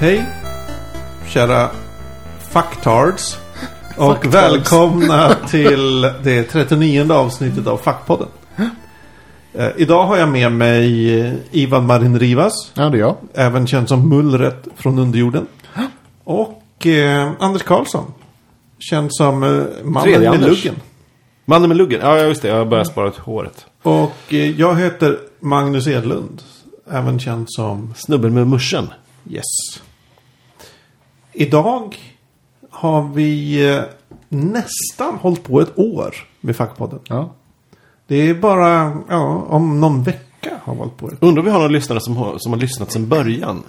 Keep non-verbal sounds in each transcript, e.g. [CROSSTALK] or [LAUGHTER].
Hej, kära fucktards. Och Fucktards. välkomna till det 39 avsnittet av Fackpodden. Eh, idag har jag med mig eh, Ivan Marin Rivas, Ja, det är jag. även känd som Mullret från underjorden. Och eh, Anders Karlsson, känd som eh, mannen Tredje med Anders. luggen. Mannen med luggen. Ja, just det. Jag har börjat spara ut håret. Och eh, jag heter Magnus Edlund, även känd som Snubben med muschen. Yes. Idag har vi eh, nästan hållit på ett år med Fackpodden. Ja. Det är bara ja, om någon vecka har vi hållit på ett Undrar om vi har några lyssnare som har, som har lyssnat sedan början.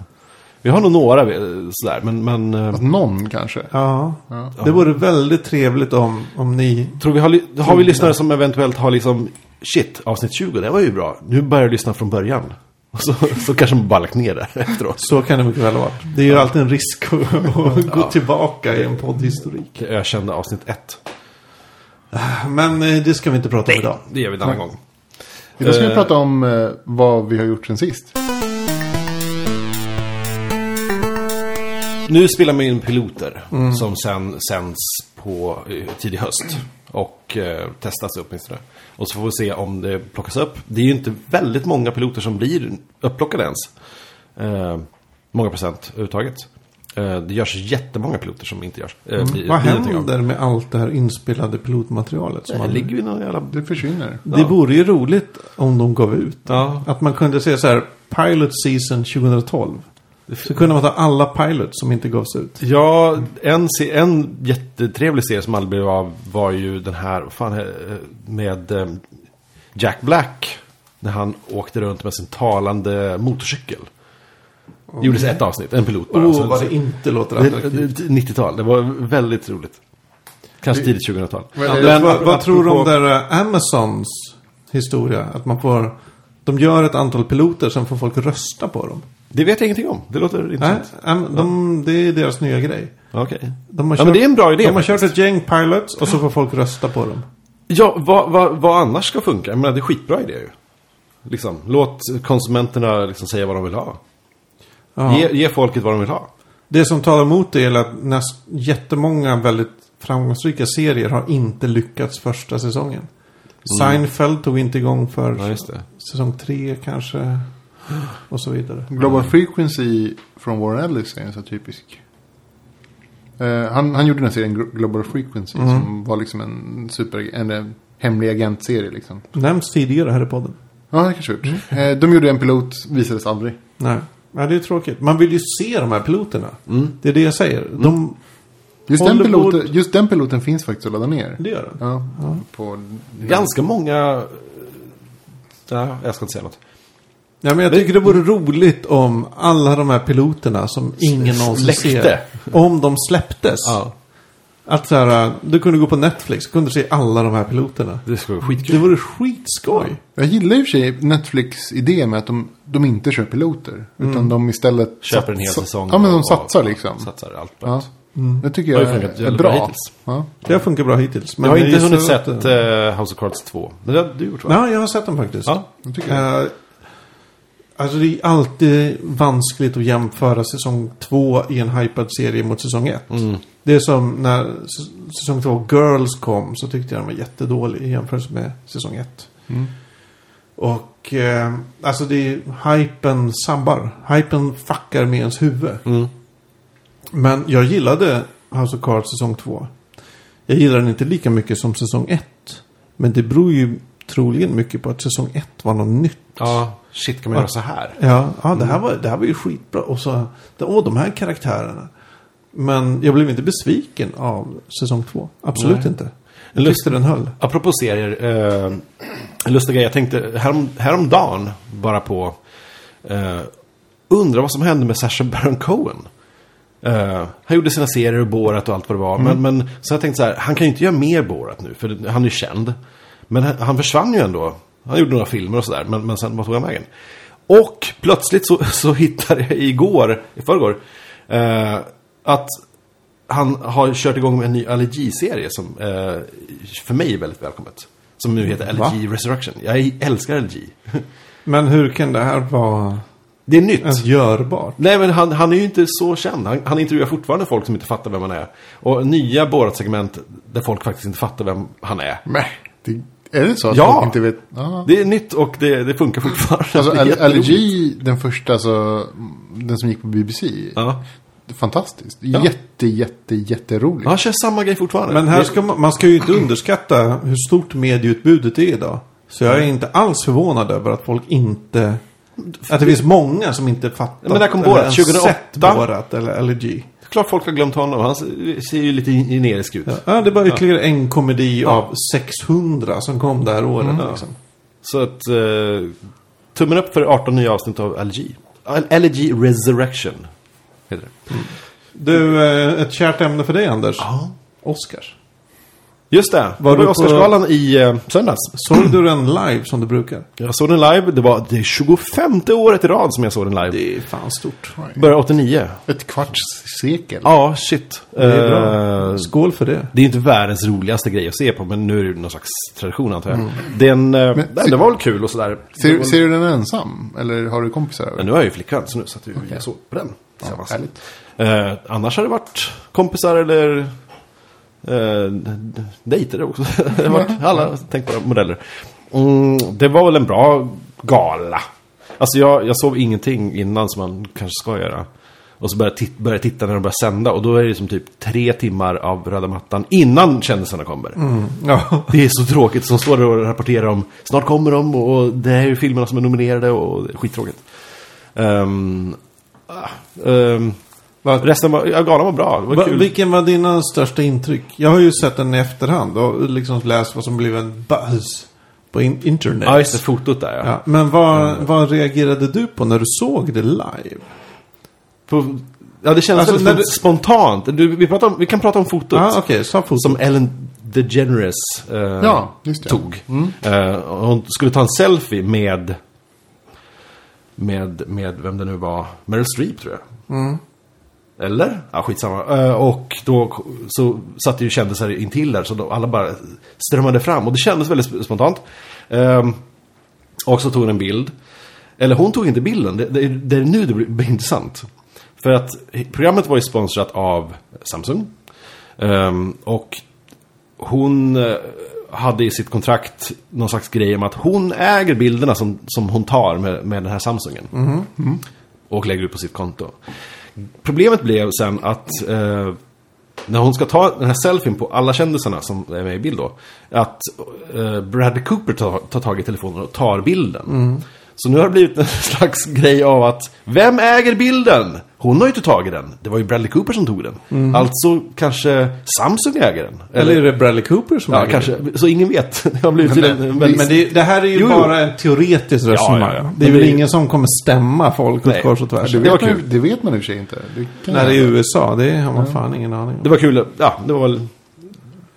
Vi har nog några eh, sådär, men... men eh, Någon kanske. Ja, Ja. det vore väldigt trevligt om, om ni... tror vi har, har vi lyssnare som eventuellt har liksom... Shit, avsnitt 20, det var ju bra. Nu börjar jag lyssna från början. Och så, så kanske man bara lagt ner det efteråt. Så kan det mycket väl vara. Det är ju alltid en risk att, att gå tillbaka i en poddhistorik. Det ökända avsnitt 1. Men eh, det ska vi inte prata om idag. Det gör vi en annan gång. Idag ska vi Eh. prata om eh, vad vi har gjort sen sist. Nu spelar man in piloter som sen sänds på eh, tidig höst. Och eh, testas åtminstone. Och så får vi se om det plockas upp. Det är ju inte väldigt många piloter som blir upplockade ens. Eh, många procent överhuvudtaget. Eh, det görs jättemånga piloter som inte görs. Eh, blir- Vad blir av. händer med allt det här inspelade pilotmaterialet? Som Det man... ligger någon jävla... Det försvinner. Det vore ju roligt om de gav ut. Ja. Att man kunde se så här, Pilot Season 2012. Så kunde man ta alla pilots som inte gavs ut. Ja, en, se- en jättetrevlig serie som aldrig blev av var ju den här, fan, eh, med eh, Jack Black. När han åkte runt med sin talande motorcykel. Det gjordes ett avsnitt, en pilot bara. Åh, Så- oh, vad det inte låter det- attraktivt. det- 90-tal, det var väldigt roligt. Kanske tidigt 2000-tal. Vad- Ja, eh, men, vad, vad tror du om där eh, Amazons historia? Att man får... De gör ett antal piloter, sen får folk rösta på dem. Det vet jag ingenting om. Det låter Nej, intressant. Am- de, det är deras nya grej. Okej. De har Ja, men det är en bra idé De har faktiskt. kört ett gäng pilots och så får folk rösta på dem. Ja, vad, vad, vad annars ska funka? Jag menar, det är skitbra idé ju. Liksom, låt konsumenterna liksom säga vad de vill ha. Ja. Ge, ge folket vad de vill ha. Det som talar emot det är att näst, jättemånga väldigt framgångsrika serier har inte lyckats första säsongen. Seinfeld tog inte igång för Ja, säsong tre kanske. [GASPS] Och så vidare. Global Frequency från Warren Ellis är en så typisk. Eh, han, han gjorde den här serien Glo- Global Frequency som var liksom en super, en, eh, hemlig agentserie liksom. Nämns tidigare här i podden. Ja, det kanske gjort. Eh, de gjorde en pilot, visades aldrig. Nej. Nej, det är tråkigt. Man vill ju se de här piloterna. Det är det jag säger. De, Just den, piloten, just den piloten finns faktiskt att ladda ner. det gör de. Ja, på... Ganska många... Ja, jag ska inte säga något. Ja, men jag tycker det vore roligt om alla de här piloterna som ingen någonsin Släppte. ser. Om de släpptes. Ja, Att så här, du kunde gå på Netflix och kunde se alla de här piloterna. det skulle vara Det skitkul. vore skitskoj. Jag gillar i och för sig Netflix idé med att de, de inte kör piloter. Utan de istället... Köper en hel satsar- säsong. Ja, men de och- satsar liksom. Satsar allt på Ja. Det tycker Det har jag ju funkat är, bra bra. hittills. Ja. Det har funkat bra hittills. Jag har inte hunnit sett uh, House of Cards 2. Men det har du gjort va? Ja, jag har sett den faktiskt. Ja, Det tycker jag. Eh, alltså det är alltid vanskligt att jämföra säsong två i en hypad serie mot säsong ett. Mm. Det är som när säsong två Girls kom så tyckte jag den var jättedålig i jämförelse med säsong ett. Mm. Och eh, alltså det är hypen sabbar. Hypen fuckar med ens huvud. Mm. Men jag gillade House of Cards säsong två. Jag gillar den inte lika mycket som säsong ett. Men det beror ju troligen mycket på att säsong ett var något nytt. Ja, shit kan man göra så här? Ja, ja det, här var, det här var ju skitbra. Och så, åh, de här karaktärerna. Men jag blev inte besviken av säsong två. Absolut Nej. inte. Jag tyckte den höll. Apropå serier. Uh, en lustig grej. Jag tänkte härom, häromdagen bara på... Uh, undrar vad som hände med Sacha Baron Cohen. Eh, han gjorde sina serier och Borat och allt vad det var. Men, men så jag tänkte så här, han kan ju inte göra mer Borat nu, för han är ju känd. Men han, han försvann ju ändå. Han gjorde några filmer och sådär, men, men sen vad tog han vägen? Och plötsligt så, [LAUGHS] så hittade jag igår, i förrgår, eh, att han har kört igång med en ny allergiserie som eh, för mig är väldigt välkommet. Som nu heter Va? Allergy Resurrection. Jag älskar allergi. [LAUGHS] Men hur kan det här vara? Det är nytt. ens görbart. Nej, men han, han är ju inte så känd. Han, han intervjuar fortfarande folk som inte fattar vem han är. Och nya Borat-segment där folk faktiskt inte fattar vem han är. Men, det, är det så att Ja. folk inte vet? Ja. Det är nytt och det, det funkar fortfarande. Alltså Det är Al- jätteroligt. Allergy, den första, alltså, den som gick på BBC. Ja. Fantastiskt. Jätte, jätte, jätteroligt. Han kör samma grej fortfarande. Men här ska man, man ska ju inte underskatta hur stort medieutbudet är idag. Så jag är inte alls förvånad över att folk inte... Att det finns många som inte fattat. Men när kom eller Borat? ens 2008? sett Borat eller LG. Klart folk har glömt honom. Han ser ju lite generisk ut. Ja, det är bara ytterligare en komedi av 600 som kom det här året. Liksom. Så att... Eh, tummen upp för 18 nya avsnitt av LG. LG Resurrection. Heter det. Du, eh, ett kärt ämne för dig Anders. Ja. Oscars. Just det. Var Var det du var på- Oscarsgalan i eh, söndags. Såg du den live som du brukar? Jag såg den live. Det var det 25 året i rad som jag såg den live. Det är fan stort. Började 89. Ett kvarts sekel. Ja, shit. Det är bra. Eh, Skål för det. Det är inte världens roligaste grej att se på, men nu är det någon slags tradition antar jag. Den, eh, Men- den, det var väl kul och sådär. Ser, var- ser du den ensam? Eller har du kompisar över? Men nu har jag ju flickvän, så nu satt jag såg på den Ja, härligt. eh, annars har det varit kompisar eller eh, dejter också. [LAUGHS] det har varit alla tänkbara modeller. Mm, det var väl en bra gala. Alltså jag, jag sov ingenting innan som man kanske ska göra. Och så började jag tit- började titta när de började sända. Och då är det som typ tre timmar av röda mattan innan kändisarna kommer. Ja. Det är så tråkigt som står där och rapporterar om snart kommer de och det här är ju filmerna som är nominerade och skittråkigt. Um, um, Vad- resten var, ja, galan var bra, det var Va, kul. vilken var dina största intryck? Jag har ju sett den i efterhand och liksom läst vad som blev en buzz på in internet. Ja, just det, fotot där ja. Ja, men vad, vad reagerade du på när du såg det live? På, ja det kändes Alltså, du- spontant. Du, vi, om, vi kan prata om fotot. Ja, okej, sa fotot. Som Ellen DeGeneres eh, Ja, just det. tog. Eh, och hon skulle ta en selfie med, med, med vem det nu var, Meryl Streep tror jag. Eller? Ja, skitsamma. Eh, och då så satt ju kändisar intill där, så alla bara strömmade fram. Och det kändes väldigt sp- spontant. Ehm, och så tog hon en bild. Eller hon tog inte bilden, det, det, det är nu det blir, intressant. För att programmet var ju sponsrat av Samsung. Ehm, och hon eh, hade i sitt kontrakt någon slags grej om att hon äger bilderna som, som hon tar med, med den här Samsungen. Och lägger ut på sitt konto. Problemet blev sen att eh, när hon ska ta den här selfien på alla kändisarna som är med i bild då. Att eh, Bradley Cooper tar, tar tag i telefonen och tar bilden. Så nu har det blivit en [LAUGHS] slags grej av att Vem äger bilden? Hon har ju inte tagit den. Det var ju Bradley Cooper som tog den. Alltså kanske Samsung äger den. Eller är det Bradley Cooper som Ja, äger kanske. det? Så ingen vet. [LAUGHS] Det har blivit Men- tydligen men- väldigt- Men det, det här är ju Jo, jo. bara en teoretisk resonemang. ja, ja. Det är Men väl det- ingen som kommer stämma folk åt Nej. kors och tvärs. Det, vet man, det vet man i och för sig inte. Det kan När det är hända. USA, det har man fan ingen aning om. Det var kul. Ja, det var väl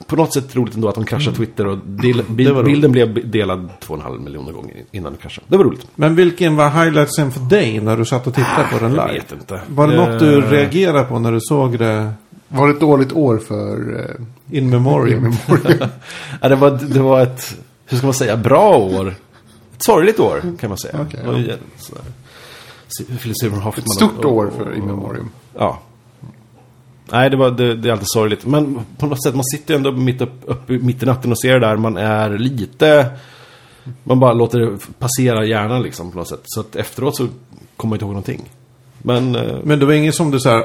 på något sätt roligt ändå att de kraschade Twitter och del, bil, Det var roligt. bilden blev delad 2,5 miljoner gånger innan den kraschade. Det var roligt. Men vilken var highlightsen för dig när du satt och tittade på den Jag live? vet inte. Var det något du Eh, reagerade på när du såg det Var det ett dåligt år för... Eh, in memoriam? Memoriam? [LAUGHS] Ja, det, var, det var ett, hur ska man säga, bra år. Ett sorgligt år kan man säga. Sådär. Philip Seymour Hoffman. Ett stort och- och- år för och- In Memoriam. Ja. Nej, det, var, det, det är alltid sorgligt. Men på något sätt, man sitter ju ändå mitt, upp, upp, mitt i natten och ser det där. Man är lite... Man bara låter det passera hjärnan liksom på något sätt. Så att efteråt så kommer man inte ihåg någonting. Men... eh, Men det var inget som du så här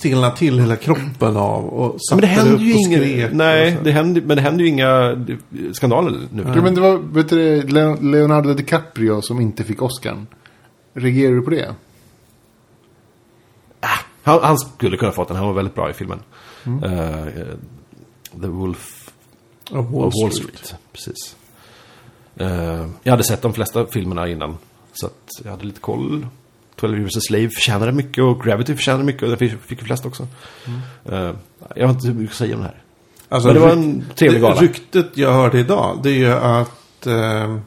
stillna till hela kroppen av och satte men det händer upp ju och inga... Nej, det händer, men det händer ju inga skandaler nu. Ja, men det var vet du, Le- Leonardo DiCaprio som inte fick Oscar. Reagerar du på det? Han, han skulle kunna fått den, han var väldigt bra i filmen. Eh, eh, The Wolf of Wall Wall Street. Street. Precis. Eh, jag hade sett de flesta filmerna innan. Så att jag hade lite koll. 12 Years a Slave förtjänade mycket och Gravity förtjänade mycket och den fick, fick ju flest också. Eh, jag har inte så mycket att säga om det här. Alltså, Men det var en trevlig gala. Ryktet jag hörde idag, det är ju att... Eh,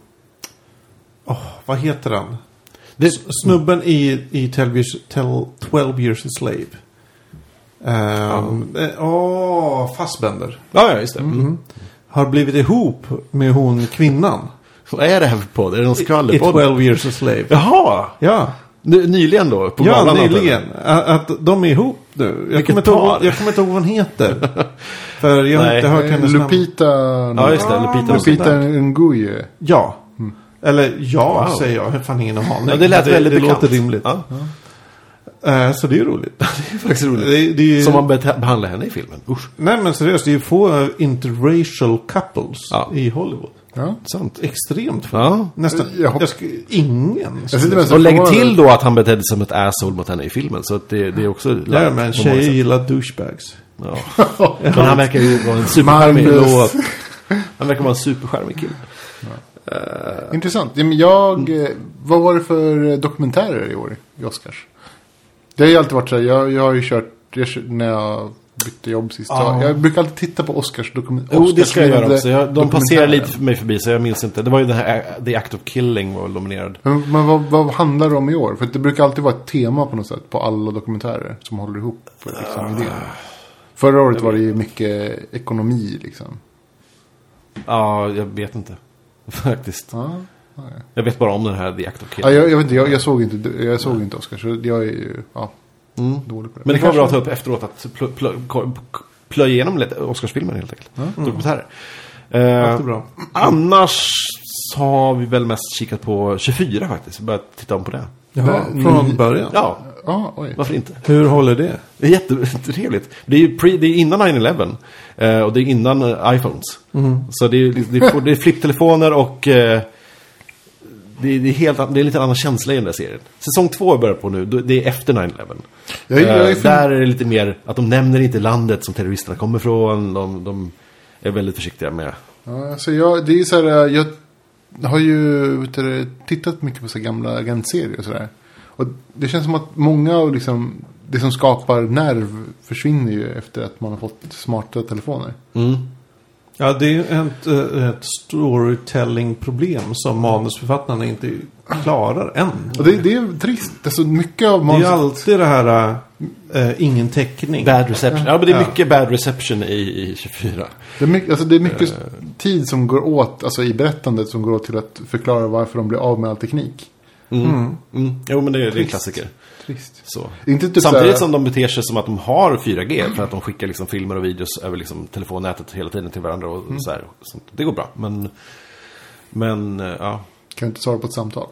åh, vad heter han? Det, Snubben i, i 12 years, Tel- 12 years a slave. Ehm, eh, Åh, Fassbender. ja, ja, just det. Mm. Har blivit ihop med hon kvinnan. Vad är det här för podd? Är det någon I skvallerpodd? 12 years a slave. Jaha! Ja. Ny- Nyligen då? På Ja, nyligen. Att, att de är ihop nu. Jag kommer, ihåg, jag kommer inte ihåg vad hon heter. [LAUGHS] För jag har Nej. inte hört hennes namn. Lupita... Ja, just det. Lupita. Lupita Nguye. Ja. Eller ja, Wow. säger jag. Jag har fan ingen aning. Ja, det lät det, väldigt det bekant. låter rimligt. Ja, Eh, så det är ju roligt. [LAUGHS] det är faktiskt roligt. det, det är ju, Som man behandlar henne i filmen. Usch. Nej men seriöst, det är ju få eh, interracial couples Ja. i Hollywood. Ja. Sant. Extremt. Ja. Nästan, Jag hopp- jag sk- ingen. Jag Och lägg till då att han betedde sig som ett asshole mot henne i filmen. Så att det, det är också... Ja, men tjejer gillar douchebags. Ja. [LAUGHS] Men han verkar ju vara en supercharmig... Magnus. Han verkar vara en supercharmig kille. Intressant. Ja, men jag, eh, vad var det för eh, dokumentärer i år i Oscars? Det har ju alltid varit så här, jag, jag har ju kört, jag, när jag bytte jobb sist. Ja. Jag, brukar alltid titta på Oscars dokumentärer. Jo, det ska jag göra också. Jag, de passerar lite för mig förbi så jag minns inte. Det var ju den här The Act of Killing var väl nominerad. Men, men vad, vad handlar det om i år? För det brukar alltid vara ett tema på något sätt på alla dokumentärer som håller ihop liksom, idén. Förra året var det ju mycket ekonomi liksom. Ja, jag vet inte. [LAUGHS] Faktiskt. Ja, Jag vet bara om den här The Act of ja Killing. jag, jag vet inte, jag, jag såg inte, jag såg inte Oscars. Så jag är ju ja, Mm. dålig på det. Men det kan vara bra att ta upp efteråt att plö, plö, plö, plöja igenom lite Oscarsfilmer helt enkelt. Dokumentärer. Eh, Jättebra. annars så har vi väl mest kikat på 24 faktiskt. Börjat titta om på det. Jaha, från början. Ja, Ja, oj. varför inte? Hur håller det? Det är jättetrevligt. Det är ju pre, det är innan 9-11. Eh, och det är innan eh, iPhones. Så det är, det är, det är flipptelefoner och eh, det, är, det, är helt, det är lite annan känsla i den där serien. Säsong två börjar på nu. Det är efter 9-11. Jag, jag är för- där är det lite mer att de nämner inte landet som terroristerna kommer ifrån. De, de är väldigt försiktiga med. Ja, alltså jag, det är så här, jag har ju tittat mycket på så gamla agentserier och sådär. Och det känns som att många av liksom, det som skapar nerv försvinner ju efter att man har fått smarta telefoner. Mm. Ja, det är ett, eh, ett storytelling-problem som manusförfattarna inte klarar än. Och det, det är trist. Alltså mycket av Det är ju manus- alltid det här äh, ingen täckning. Bad reception. Ja, men det är Ja. mycket bad reception i, i 24. Det är mycket, alltså det är mycket tid som går åt, alltså i berättandet som går åt till att förklara varför de blir av med all teknik. Mm. Mm. Jo, men det, det är en Trist. klassiker. Trist. Så. Inte typ Samtidigt såhär- som de beter sig som att de har 4G för att de skickar liksom filmer och videos över liksom telefonnätet hela tiden till varandra och så här. Sånt. Det går bra, men... Men, eh, ja. Kan inte svara på ett samtal.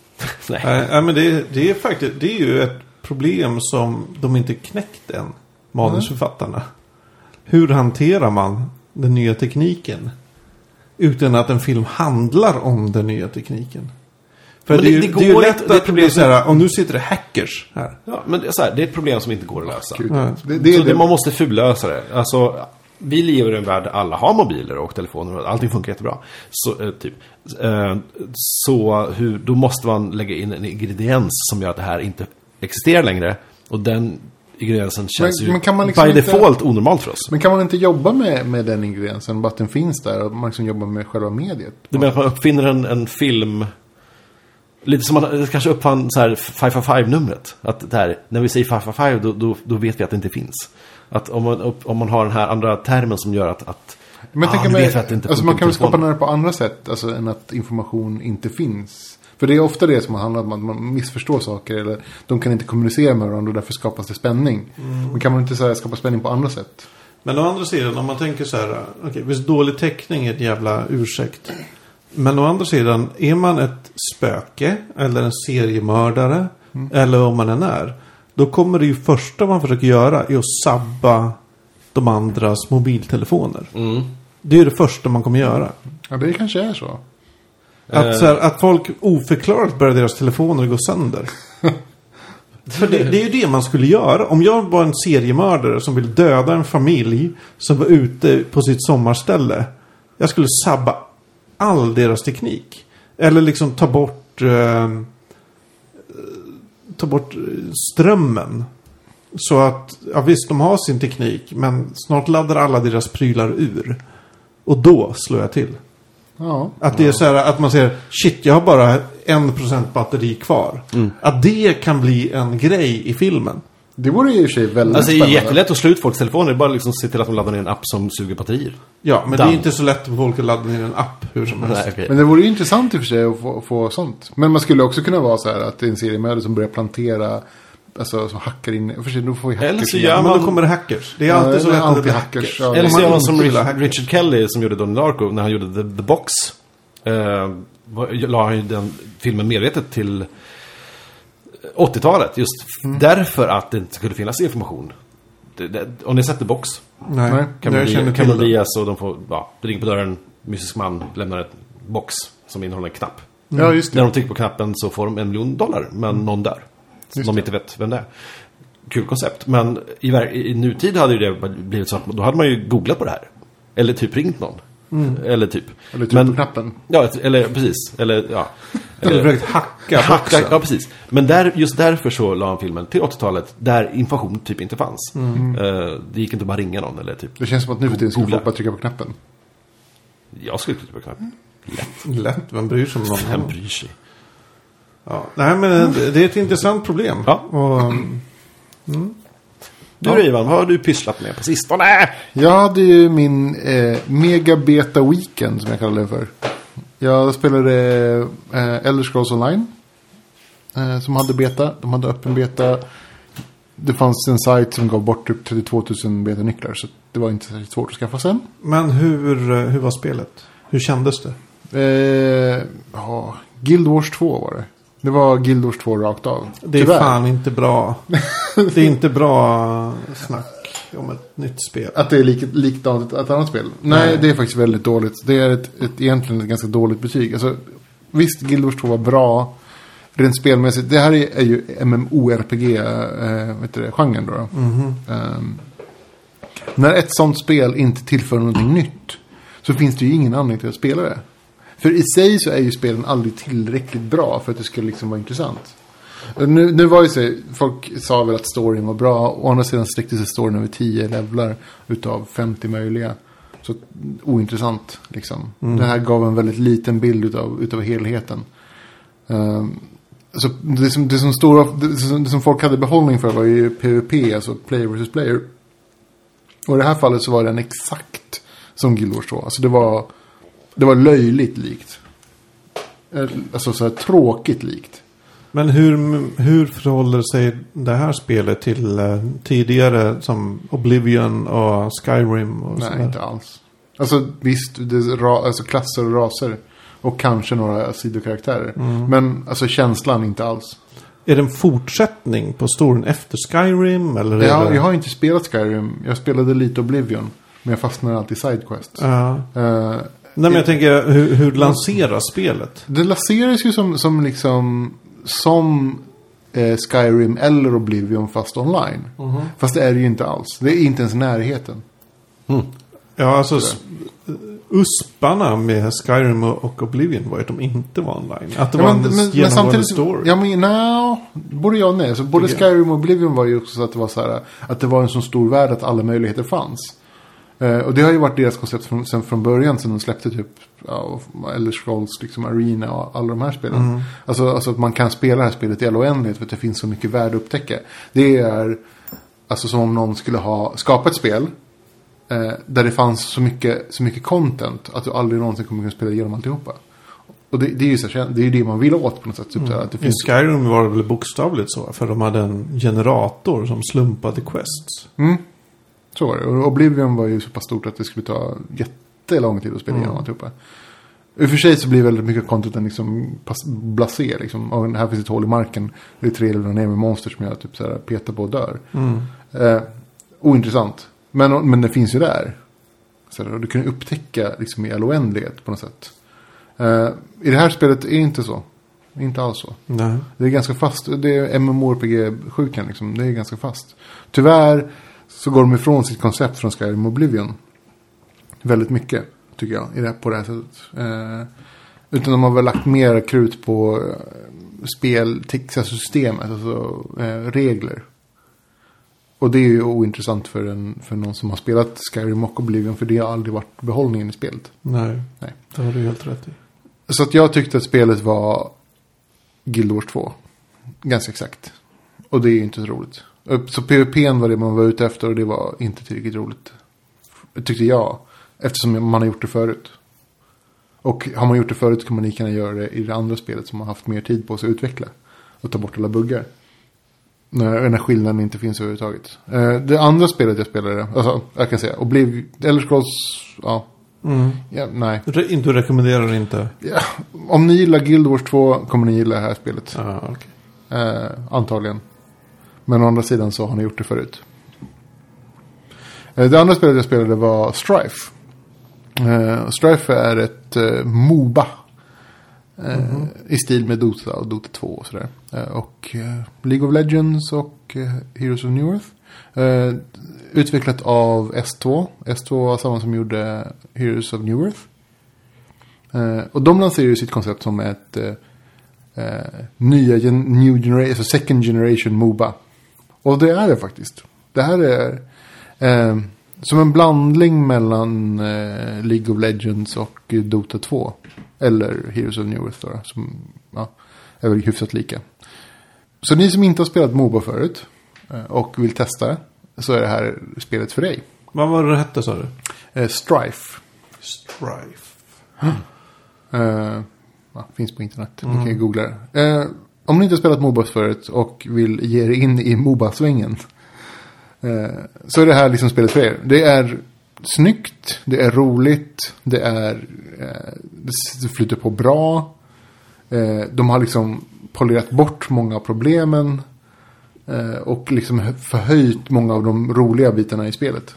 [LAUGHS] Nej. Nej, men det, det är faktiskt det är ju ett problem som de inte knäckt än, manusförfattarna. Hur hanterar man den nya tekniken? Utan att en film handlar om den nya tekniken. För Men det, är det- ju, det det är ju går lätt inte- det är att det problem här, om nu sitter det hackers här. Ja, men det är, så här, det är ett problem som inte går att lösa. Ja. Det, det så det, det, man måste fullösa det. Alltså, vi lever i en värld där alla har mobiler och telefoner och allting funkar jättebra. Så, eh, typ. Eh, så hur, då måste man lägga in en ingrediens som gör att det här inte existerar längre. Och den ingrediensen känns Men- ju men kan man liksom by inte- default onormalt för oss. Men kan man inte jobba med, med den ingrediensen, bara att den finns där och man liksom jobbar med själva mediet? Du menar att man uppfinner en, en film... Lite som man kanske uppfann så här 555-numret. Att det här, när vi säger 555 då, då, då vet vi att det inte finns. Att om man, om man har den här andra termen som gör att... att Men jag ah, tänker nu mig, att alltså man kan väl skapa nära på andra sätt, alltså än att information inte finns. För det är ofta det som handlar om att man missförstår saker eller de kan inte kommunicera med varandra och därför skapas det spänning. Men kan man inte så här, skapa spänning på andra sätt? Men å andra sidan, om man tänker så här, okej, visst dålig täckning är ett jävla ursäkt. Men å andra sidan, är man ett spöke eller en seriemördare eller vad man än är. Då kommer det ju första man försöker göra är att sabba de andras mobiltelefoner. Mm. Det är det första man kommer göra. Ja, det kanske är så. Att, så här, att folk oförklarat börjar deras telefoner gå sönder. [LAUGHS] För det, det är ju det man skulle göra. Om jag var en seriemördare som vill döda en familj som var ute på sitt sommarställe. Jag skulle sabba all deras teknik. Eller liksom ta bort eh, ta bort eh, strömmen. Så att, ja visst de har sin teknik. Men snart laddar alla deras prylar ur. Och då slår jag till. Ja. Att det är så här att man säger shit jag har bara en procent batteri kvar. Att det kan bli en grej i filmen. Det vore i och för sig väldigt Alltså det är spännande. jättelätt att slå ut folks telefoner. Det är bara liksom se till att de laddar ner en app som suger batterier. Ja, men det Done. är inte så lätt för folk att ladda ner en app hur som helst. Nej, okej. Men det vore ju intressant i och för sig att få, få sånt. Men man skulle också kunna vara så här att det är en seriemördare som börjar plantera, alltså som hackar in, för sig då får vi hackers Eller så gör Ja, man- men då kommer det hackers. Det är Ja, alltid så det är lätt det alltid hackers. hackers, ja. Eller så gör man som. Richard Kelly som gjorde Donnie Darko när han gjorde The, The Box. Eh, var- la han ju den filmen medvetet till 80-talet. Just Mm. därför att det inte skulle finnas information. Det, det, om ni The Box. Nej, Cameron jag känner till det. Diaz och de får, ja, det ringer på dörren. Mystisk man lämnar ett box som innehåller en knapp. Ja, just När det. de trycker på knappen så får de en miljon dollar, men någon dör. Just de det. inte vet vem det är. Kul koncept. Men i, i nutid hade ju det blivit så att då hade man ju googlat på det här. Eller typ ringt någon. Eller typ. Eller typ Men- på knappen. Ja, eller precis. Eller ja. Eller försökt hacka Hacka, boxen. ja, precis. Men där, just därför så la han filmen till 80-talet där information typ inte fanns. Mm. Eh, det gick inte att bara ringa någon eller typ. Det känns som att nu för tiden Googla. folk bara trycka på knappen. Jag skulle trycka på knappen. Lätt, vem bryr sig om någon? Vem bryr sig? Ja. Nej, men det det är ett intressant problem. Ja. Och, um, Du då Ivan, vad har du pysslat med på sistone? Jag hade ju min eh, Mega Beta Weekend som jag kallar det för. Jag spelade eh, Elder Scrolls Online. Eh, som hade beta. De hade öppen beta. Det fanns en sajt som gav bort typ 32 000 betanycklar. Så det var inte särskilt svårt att skaffa sen. men hur, eh, hur var spelet? Hur kändes det? Eh, ja, Guild Wars 2 var det. Det var Guild Wars 2 rakt av. Det är Tyvärr. fan inte bra. [LAUGHS] det är inte bra snack om ett nytt spel. Att det är lik, likadant ett, annat spel. Nej, Nej. det är faktiskt väldigt dåligt. Det är ett, ett, egentligen ett ganska dåligt betyg. Alltså, visst, Guild Wars 2 var bra. Rent spelmässigt. Det här är, är ju MMORPG-genren då. då. Ehm, när ett sånt spel inte tillför någonting nytt. Så finns det ju ingen anledning till att spela det. För i sig så är ju spelen aldrig tillräckligt bra för att det ska liksom vara intressant. Nu, nu var ju så, folk sa väl att storyn var bra. Å andra sidan sträckte sig storyn över 10 levlar utav 50 möjliga. Så ointressant liksom. Det här gav en väldigt liten bild utav, utav helheten. Um, så det som, det, som stora, det, som, det som folk hade behållning för var ju PVP, alltså player versus player. Och i det här fallet så var den exakt som Guild Wars 2. Alltså det var, det var löjligt likt. Eh, Alltså så här tråkigt likt. Men hur, hur förhåller sig det här spelet till eh, tidigare som Oblivion och Skyrim? Och Nej, sådär? inte alls. Alltså visst, det ra, alltså klasser och raser. Och kanske några sidokaraktärer. Men alltså känslan inte alls. Är det en fortsättning på storyn efter Skyrim? Eller Jag, det... jag har inte spelat Skyrim. Jag spelade lite Oblivion. Men jag fastnar alltid i Sidequest. Ja. Eh, Nej, men jag tänker, hur, hur lanseras spelet? det lanseras ju som, som liksom som eh, Skyrim eller Oblivion fast online. Fast det är det ju inte alls. Det är inte ens närheten. Ja, alltså... s- Usparna med Skyrim och och Oblivion var ju att de inte var online. Att det var en genomgående story. ja men no, både jag och nej. Så både Tycker jag. Skyrim och Oblivion var ju också så att det var så här, att det var en så stor värld att alla möjligheter fanns. Eh, och det har ju varit deras koncept från, sen från början, sen de släppte typ, ja, Elder Scrolls, liksom Arena och alla de här spelen. Mm. Alltså, alltså att man kan spela det här spelet i all oändlighet för att det finns så mycket värde att upptäcka. Det är alltså som om någon skulle ha skapat ett spel eh, där det fanns så mycket, så mycket content att du aldrig någonsin kommer kunna spela igenom alltihopa. Och det, det är ju så, här, det är det man vill åt på något sätt. Typ, här, att det I finns Skyrim var det väl bokstavligt så. För de hade en generator som slumpade quests. Mm. Så var det. Och Oblivion var ju så pass stort att det skulle ta jättelång tid att spela igenom alltihopa. I och för sig så blir väldigt mycket contenten liksom blasé. Liksom. Och här finns ett hål i marken. Det är tre levlar ner med monster som jag typ så här petar på och dör. Eh, ointressant. Men, men det finns ju där. Så här, och du kan ju upptäcka liksom i all oändlighet på något sätt. Eh, I det här spelet är det inte så. Inte alls så. Nej. Det är ganska fast. Det är MMORPG-sjukan liksom. Det är ganska fast. Tyvärr så går de ifrån sitt koncept från Skyrim Oblivion. Väldigt mycket, tycker jag, i det, på det här sättet. Eh, utan de har väl lagt mer krut på eh, spel, alltså systemet, alltså eh, regler. Och det är ju ointressant för, en, för någon som har spelat Skyrim och Oblivion. För det har aldrig varit behållningen i spelet. Nej. Nej. Det har du helt rätt i. Så att jag tyckte att spelet var Guild Wars 2. Ganska exakt. Och det är ju inte så roligt. Så PVP var det man var ute efter och det var inte tillräckligt roligt. Tyckte jag. Eftersom man har gjort det förut. Och har man gjort det förut kan man lika gärna göra det i det andra spelet som har haft mer tid på sig att utveckla. Och ta bort alla buggar. När, när skillnaden inte finns överhuvudtaget. Eh, det andra spelet jag spelade, alltså jag kan säga, och blev Elder Scrolls, ja. ja nej. Re- Du rekommenderar inte? Ja, om ni gillar Guild Wars 2 kommer ni gilla det här spelet. Ja, okej. Eh, antagligen. Men å andra sidan så har ni gjort det förut. Eh, det andra spelet jag spelade var Strife. Eh, Strife är ett eh, Moba. Eh, I stil med Dota och Dota 2 och sådär. Och League of Legends och Heroes of New Earth. Utvecklat av S2. S2 var samma som gjorde Heroes of New Earth. Och de lanserade ju sitt koncept som ett nya gen new generation, alltså second generation Moba. Och det är det faktiskt. Det här är eh, som en blandning mellan eh, League of Legends och Dota 2. Eller Heroes of New Earth då, som ja, är väl hyfsat lika. Så ni som inte har spelat Moba förut eh, och vill testa så är det här spelet för dig. Vad var det det hette sa du? Eh, Strife. Strife. Eh, ja, finns på internet. Ni kan ju googla det. Eh, om ni inte har spelat Moba förut och vill ge er in i Moba-svängen. Eh, så är det här liksom spelet för er. Det är snyggt, det är roligt, det är eh, det flyter på bra. Eh, de har liksom polerat bort många av problemen. Eh, och liksom förhöjt många av de roliga bitarna i spelet.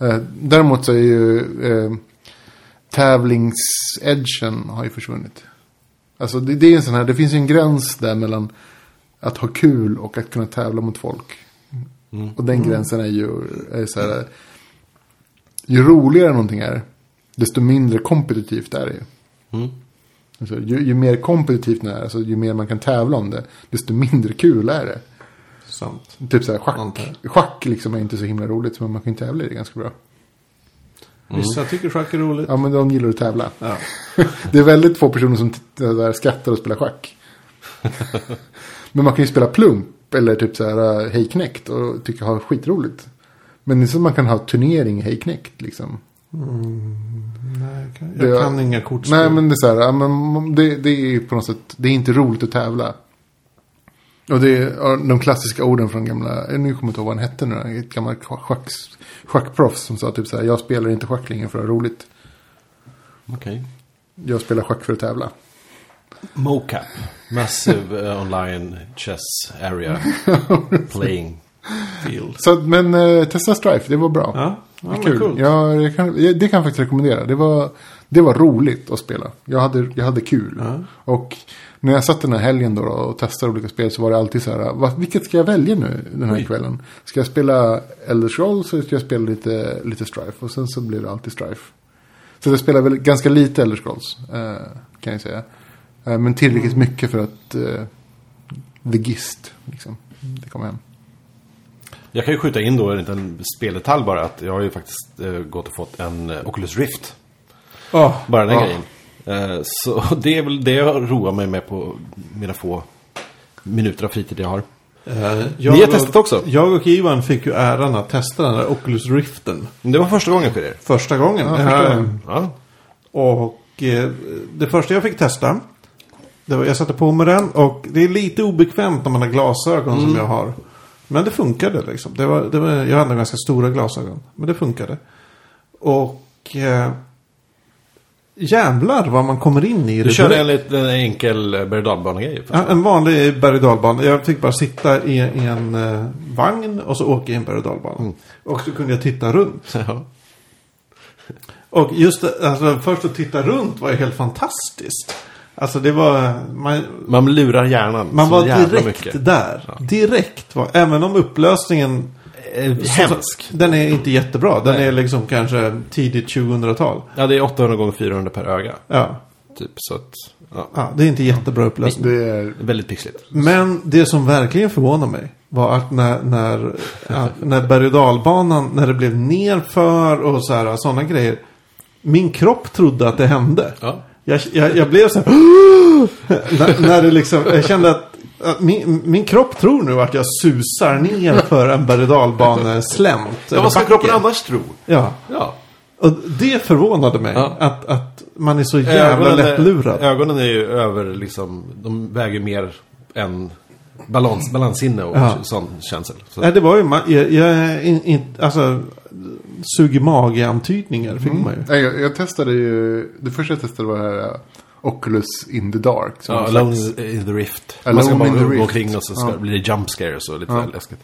Eh, däremot så är ju eh, tävlingsedgen har ju försvunnit. Alltså det, det är en sån här, det finns ju en gräns där mellan att ha kul och att kunna tävla mot folk. Och den gränsen är ju är så här, ju roligare någonting är, desto mindre kompetitivt är det ju. Mm. Alltså, ju, ju mer kompetitivt det är, alltså, ju mer man kan tävla om det, desto mindre kul är det. Sant. Typ så här, schack, schack liksom är inte så himla roligt, men man kan ju tävla i det ganska bra. Vissa tycker schack är roligt. Ja, men de gillar att tävla. Ja. [LAUGHS] Det är väldigt få personer som där, skrattar och spelar schack. [LAUGHS] Men man kan ju spela plump eller typ så här uh, Hej knäckt och tycka ha skitroligt. Men det är så att man kan ha turnering Hej knäckt liksom. Nej, jag kan, Det- jag kan inga kortspel. Nej men det är så här, men det, det är på något sätt, det är inte roligt att tävla. Och det är de klassiska orden från gamla, nu kommer jag inte ihåg vad han hette nu, ett gammalt schack, schackproffs som sa typ så här, jag spelar inte schack längre för att ha roligt. Okej. Jag spelar schack för att tävla. Mocap. Massive eh, online chess area. [LAUGHS] Playing field. Så, men eh, testa Strife, det var bra. Ja, ja Det kul. coolt. Ja, jag kan, det kan jag faktiskt rekommendera. Det var, det var roligt att spela. Jag hade, jag hade kul. Ja. Och när jag satt den här helgen då, och testade olika spel så var det alltid så här. Vilket ska jag välja nu den här Oj. kvällen? Ska jag spela Elder Scrolls eller ska jag spela lite, lite Strife? Och sen så blev det alltid Strife. Så jag spelar väl ganska lite Elder Scrolls. Eh, kan jag säga. Eh, men tillräckligt Mm. mycket för att eh, the gist. Liksom, det kommer hem. Jag kan ju skjuta in då en liten speldetalj bara. Att jag har ju faktiskt gått och fått en Oculus Rift. Ja, Bara den Ja. grejen. Eh, så [LAUGHS] det är väl det jag roar mig med på mina få minuter av fritid jag har. eh, jag Ni har testat också? Jag och Ivan fick ju äran att testa den där Oculus Riften. Det var första gången för er. Första gången. Ja, första Eh, gången. Ja. Och det första jag fick testa. Det var, jag satte på mig den och det är lite obekvämt när man har glasögon Mm. som jag har. Men det funkade liksom. Det var, det var, jag hade ganska stora glasögon. Men det funkade. Och eh, jävlar vad man kommer in i det. Du körde en liten enkel berg. Ja, en vanlig berg. Jag fick bara sitta i, en eh, vagn och så åka i en berg och. Mm. Och så kunde jag titta runt. [LAUGHS] Ja. Och just alltså, först att titta runt var ju helt fantastiskt. Alltså det var, man, Man lurar hjärnan man var direkt mycket. där. Ja. Direkt var, även om upplösningen Hemsk. Den är inte jättebra. Den Nej. är liksom kanske tidigt 2000-tal. Ja, det är 800 gånger 400 per öga. Ja. Typ, så att... Ja. ja, det är inte jättebra upplösning. Det är Väldigt pixligt. Men det som verkligen förvånade mig var att när, när, ja, när berg och dalbanan, när det blev nerför och så här, sådana grejer. Min kropp trodde att det hände. Ja. Jag, jag, jag blev så här, [GASPS] när, när det liksom, jag kände att Att Min, min kropp tror nu att jag susar ner för en berg dalbane-slämt. Ja, vad ska kroppen annars tro? Ja. Ja. Och det förvånade mig. Ja. Att, att man är så jävla lättlurad. Är, ögonen är ju över liksom, de väger mer än balans, balanssinne och Ja. sån känsel. Så. Nej, det var ju... Jag, jag är in, in, alltså... Sug i mage-antydningar fick man ju. Nej, jag, jag testade ju, det första jag testade var det här Oculus in the Dark. Ja, Alone in the Rift. Alone Man ska bara in the gå omkring och så ska Ja. blir det jump scares och lite Ja. läskigt.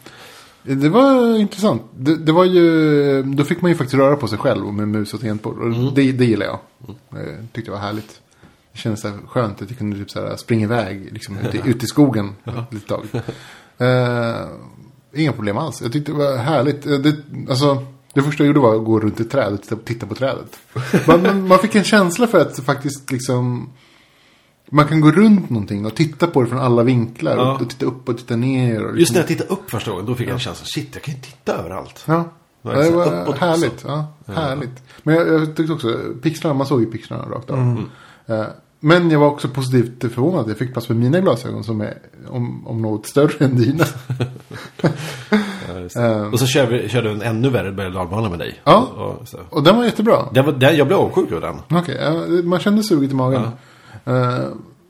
Det var intressant. Det, det var ju, då fick man ju faktiskt röra på sig själv med mus och tangentbord. Mm. det, det gillar jag. Eh, tyckte det var härligt. Det kändes så skönt att jag kunde typ så här springa iväg liksom, ut, i, ut i skogen [LAUGHS] ett litet tag. Eh, inga problem alls. Jag tyckte det var härligt. Eh, Det, alltså, det första jag gjorde var att gå runt i ett träd och titta, på trädet. Man, man, fick en känsla för att faktiskt liksom... Man kan gå runt någonting och titta på det från alla vinklar. Ja. Och, titta upp och titta ner. Och Just liksom- när jag tittade upp första gången, då fick jag en känsla, shit, jag kan ju titta överallt. Ja, det var Uppåt också. härligt. Ja, härligt. Men jag, jag tyckte också, pixlarna, man såg ju pixlarna rakt av. Mm. Men jag var också positivt förvånad jag fick plats med mina glasögon som är om, om något större än dina. [LAUGHS] Ja, just det. Eh. och så körde vi en ännu värre berg med dig. Ja. Och, så. Och den var jättebra. Det var, det, jag blev avundsjuk över den. Okej, ja, man kände suget i magen. Eh,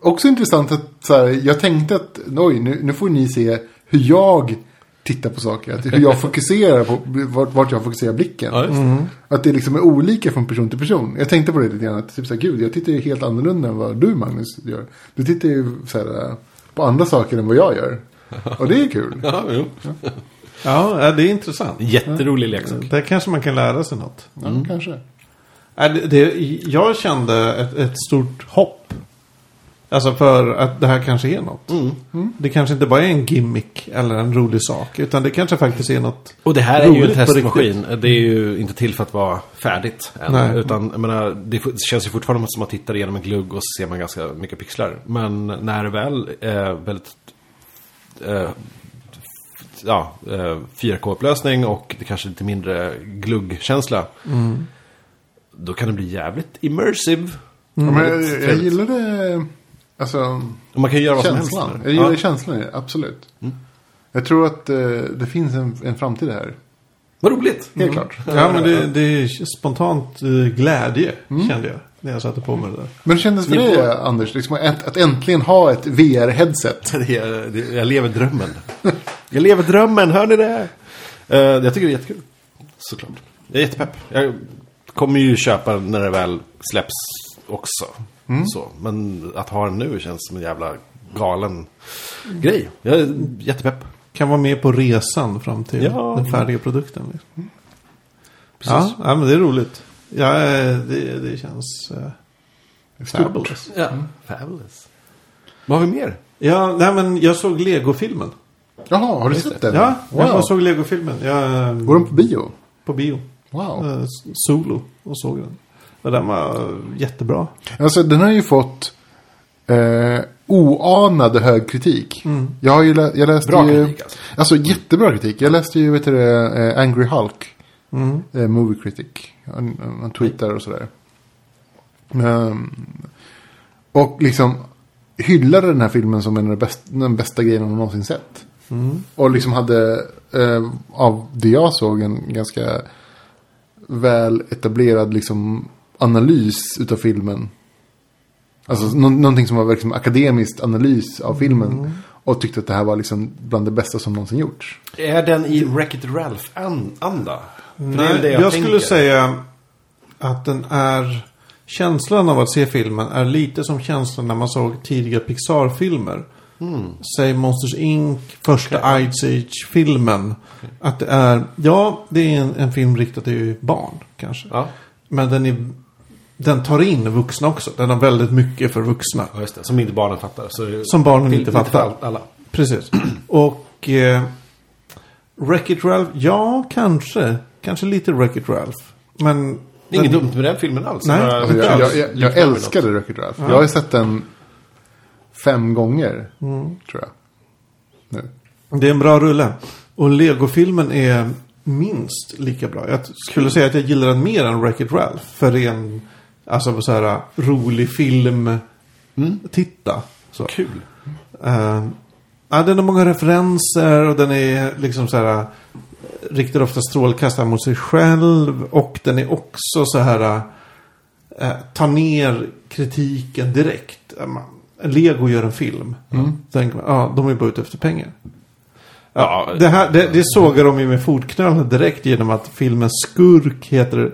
också intressant att så här, jag tänkte att oj, nu, nu får ni se hur jag tittar på saker. Att, hur jag [LAUGHS] fokuserar på vart, vart jag fokuserar blicken. Ja, det. Att det liksom är olika från person till person. Jag tänkte på det lite grann. Att typ så här, gud, jag tittar ju helt annorlunda än vad du Magnus gör. Du tittar ju så här, på andra saker än vad jag gör. [LAUGHS] Och det är kul. Ja, jo. Ja, ja, det är intressant. Jätterolig leksak. Där kanske man kan lära sig något. Ja, kanske. Nej, det, det, jag kände ett, ett stort hopp. Alltså för att det här kanske är något. Mm. Det kanske inte bara är en gimmick eller en rolig sak. Utan det kanske faktiskt är något. Och det här är ju en testmaskin. Det är ju inte till för att vara färdigt än. Nej. Utan, jag menar, det känns ju fortfarande som att man tittar igenom en glugg och ser man ganska mycket pixlar. Men när det väl är väldigt... Eh, ja, eh, 4K-upplösning och det kanske är lite mindre gluggkänsla. Då kan det bli jävligt immersive. Ja, men jag, jag gillade alltså, Och man kan göra vad som helst. känslan. Jag gillar Ja. känslan absolut. Jag tror att eh, det finns en, en framtid här. Vad roligt. Helt klart. Ja, men det, det är spontant eh, glädje kände jag. När jag satte på mig det där. Men hur kändes det för dig, får- Anders? Liksom att, att äntligen ha ett VR-headset. [LAUGHS] Jag lever drömmen. Jag lever drömmen, hör ni det? Uh, jag tycker det är jättekul. Såklart. Jag är jättepepp. Jag kommer ju köpa när det väl släpps också. Så. Men att ha den nu känns som en jävla galen grej. Jag är jättepepp. Kan vara med på resan fram till Ja. den färdiga produkten. Liksom. Precis. Ja, ja, men det är roligt. Ja, eh, det, det känns uh, fabulous. Ja, fabulous. Vad har vi mer? Ja, nej men jag såg Lego-filmen. Jaha, har du sett den? Ja, wow. jag såg Lego-filmen. Jag, Går de på bio? på bio. Wow. Eh, solo och såg den. Och den var jättebra. Alltså den har ju fått eh, oanad hög kritik. Jag har ju lä- jag läste Bra ju, kritik, alltså. alltså. jättebra kritik. Jag läste ju, vet du eh, Angry Hulk. Eh, movie critic. Han, han tweetar och sådär. Ehm, och liksom hyllade den här filmen som en av de bästa, den bästa grejen han någonsin sett. Och liksom hade, eh, av det jag såg, en ganska väl etablerad liksom analys utav filmen. Alltså nå- någonting som var liksom akademiskt analys av filmen. Och tyckte att det här var liksom bland det bästa som någonsin gjorts. Är den i Wreck-It Ralph-anda? Nej, jag, skulle säga att den är... Känslan av att se filmen är lite som känslan när man såg tidiga Pixar-filmer. Säg Monsters Inc. Första Ice Age-filmen. Att det är... Ja, det är en, en film riktad till barn kanske. Ja. Men den är... Den tar in vuxna också. Den har väldigt mycket för vuxna. Ja, just det. Som inte barnen fattar. Så Som barnen Till- inte fattar. alla. Precis. Och... Eh, Wreck-It Ralph? Ja, kanske. Kanske lite Wreck-It Ralph. Men... Det är inget dumt med den filmen alls. Nej. Alltså, jag, jag, jag, jag älskade Wreck-It Ralph. Jag har sett den fem gånger. Tror jag. Nu. Det är en bra rulle. Och Lego-filmen är minst lika bra. Jag skulle säga att jag gillar den mer än Wreck-It Ralph. För ren, alltså så här rolig film. Titta. Så. Kul. Eh, Ja, den har många referenser och den är liksom så här. Riktar ofta strålkastare mot sig själv. Och den är också så här. Eh, tar ner kritiken direkt. Man- Lego gör en film. Mm. Tänker man, ja, de är bara ute efter pengar. Ja, Det, här, det, det sågar de ju med fotknölarna direkt genom att filmens skurk heter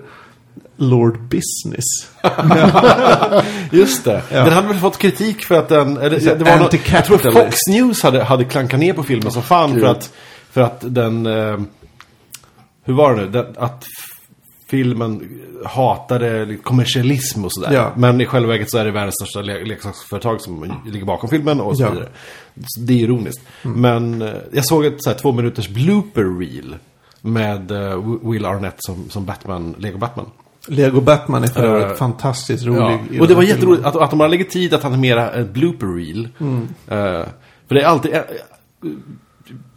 Lord Business. [LAUGHS] Just det. Den hade väl fått kritik för att den... Eller, Så det var något, jag tror. Fox News hade, hade klankat ner på filmen som fan för att, för att den... Eh, hur var det nu? Den, att filmen hatade kommersialism och sådär. Ja. Men i själva verket så är det världens största le leksaksföretag som ligger bakom filmen och så Ja. vidare. Det är ironiskt. Men eh, jag såg ett så här, två minuters blooper reel med eh, Will Arnett som, som Batman, Lego Batman. Lego Batman är för övrigt Eh, fantastiskt rolig. Ja. Och det var jätteroligt att, att de har lägger tid att animera ett blooper reel. Eh, för det är alltid... jag-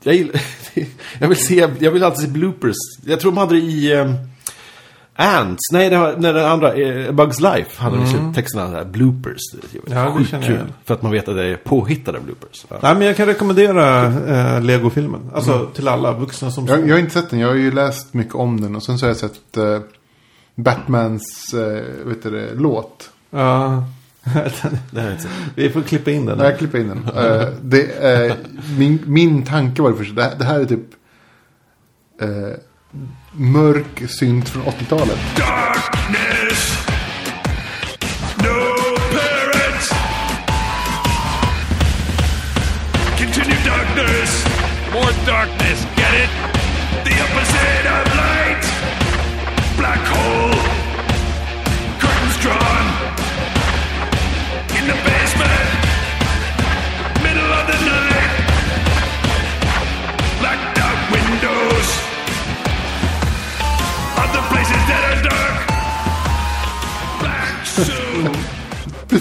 jag, gillar, [LAUGHS] jag, vill se, jag vill alltid se bloopers. Jag tror de hade det i um, Ants. Nej, det var, nej, den andra. eh, Bugs Life hade mm. texterna där. Bloopers. Det Ja, det känner jag. För att man vet att det är påhittade bloopers. Ja. Nej, men jag kan rekommendera eh, Lego-filmen. Alltså till alla vuxna som Jag, jag har inte sett den. Jag har ju läst mycket om den. Och sen så har jag sett eh, Batmans eh, vet du det, låt. Ja. [LAUGHS] Det har jag inte sett. Vi får klippa in den. Nej, jag klipper in den. Eh, det, eh, min, min tanke var det första. Det, här- det här är typ eh, mörk synt från 80-talet. Darkness. No parents. Continue darkness. More darkness.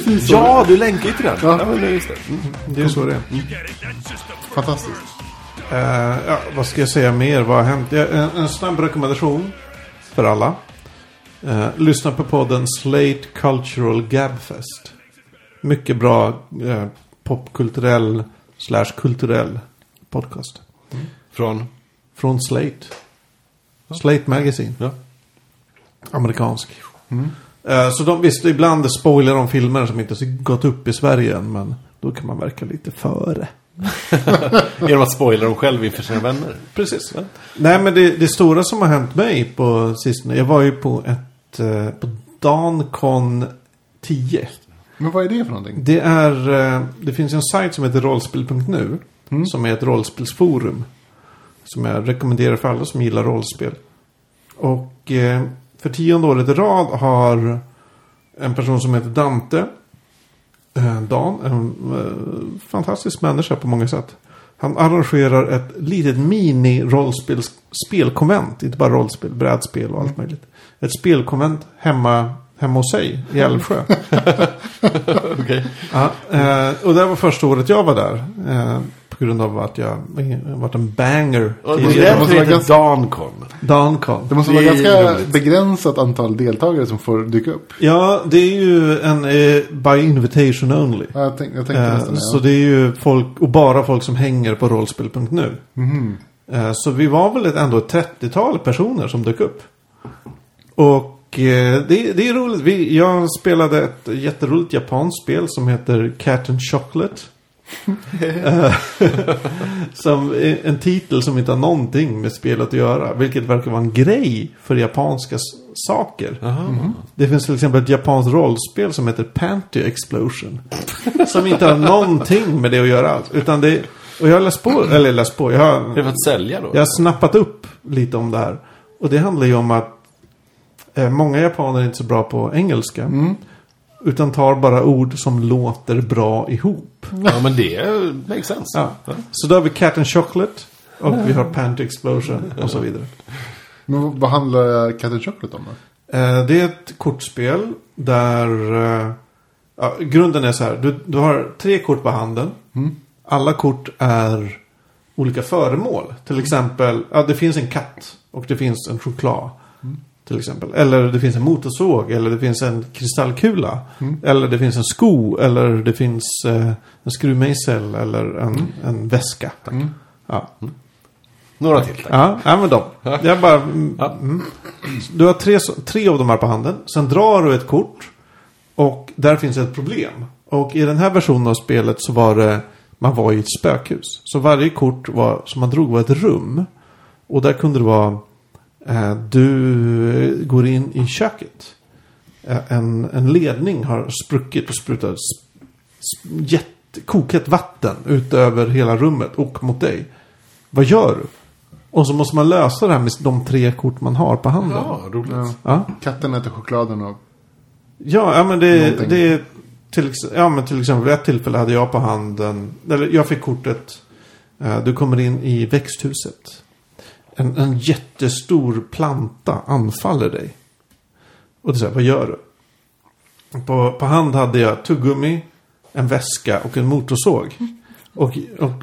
Precis så. Ja, du länkar ju till den. Ja. Men det är just det. Mm. Det är så det är. A Fantastiskt. Eh, ja, vad ska jag säga mer? Vad har hänt? Ja, En, en snabb rekommendation för alla. Eh, lyssna på podden Slate Cultural Gabfest. Mycket bra eh, popkulturell slash kulturell podcast. Från... Från Slate. Slate Magazine. Ja. Amerikansk. Eh, så de visst, ibland spoilar de filmer som inte har gått upp i Sverige än. Men då kan man verka lite före. [LAUGHS] Genom att spoila dem själv inför sina vänner. Precis. Nej, men det, det stora som har hänt mig på sistone. Jag var ju på ett... Eh, på DanCon 10. Men vad är det för någonting? Det är... Eh, det finns en sajt som heter rollspel.nu. Som är ett rollspelsforum. Som jag rekommenderar för alla som gillar rollspel. Och för tionde året i rad har en person som heter Dante. Eh, Dan, en eh, fantastisk människa på många sätt. Han arrangerar ett litet mini-rollspelskonvent. Inte bara rollspel, brädspel och allt möjligt. Ett spelkonvent hemma, hemma hos sig i Älvsjö. [LAUGHS] Okej. Ja, eh, och det var första året jag var där. På grund av att jag har varit en banger. Och det därför måste det vara ganska- Dancon. Dancon. Det måste Det vara ganska roligt. begränsat antal deltagare som får dyka upp. Ja, det är ju en eh, by invitation only. Ja, jag, tänk, jag tänkte Eh, nästan det. så det är ju folk, och bara folk som hänger på rollspel.nu. Mhm. Eh, så vi var väl ett, ändå ett 30-tal personer som dök upp. Och eh, det, det är roligt. Vi, jag spelade ett jätteroligt japanskt spel som heter Cat and Chocolate. [LAUGHS] Som en titel som inte har någonting med spelet att göra. Vilket verkar vara en grej för japanska saker. Det finns till exempel ett japanskt rollspel som heter Panty Explosion. [LAUGHS] som inte har någonting med det att göra alls. Utan det, och jag har läst på, eller läst på, jag har, Det för att sälja då? jag har snappat upp lite om det här. Och det handlar ju om att eh, många japaner är inte så bra på engelska. Utan tar bara ord som låter bra ihop. Ja, men det makes sense. Ja. Så då har vi Cat and Chocolate. Och vi har Panty Explosion och så vidare. Men vad- handlar Cat and Chocolate om då? Eh, det är ett kortspel där eh, ja, grunden är så här. Du, du har tre kort på handen. Alla kort är olika föremål. Till exempel, ja, det finns en katt och det finns en choklad. Till exempel. Eller det finns en motorsåg. Eller det finns en kristallkula. Eller det finns en sko. Eller det finns eh, en skruvmejsel. Eller en, en väska. Ja. Några till, tack. Ja, ja men de. Jag bara, mm, Ja. mm. Du har tre, tre av de här på handen. Sen drar du ett kort. Och där finns ett problem. Och i den här versionen av spelet så var det, man var i ett spökhus. Så varje kort var, som man drog var ett rum. Och där kunde det vara, du går in i köket. Eh, en, en ledning har spruckit och sprutar sp- sp- jätte, kokhett vatten ut över hela rummet och mot dig. Vad gör du? Och så måste man lösa det här med de tre kort man har på handen. Ja, roligt. Ja. Ja, Katten äter chokladen och... ja, ja men det, Någonting. det är till, ja, men till exempel vid ett tillfälle hade jag på handen, eller jag fick kortet, eh, du kommer in i växthuset. En, en jättestor planta anfaller dig. Och det är så här, vad gör du? På, på hand hade jag tuggummi, en väska och en motorsåg. Och, och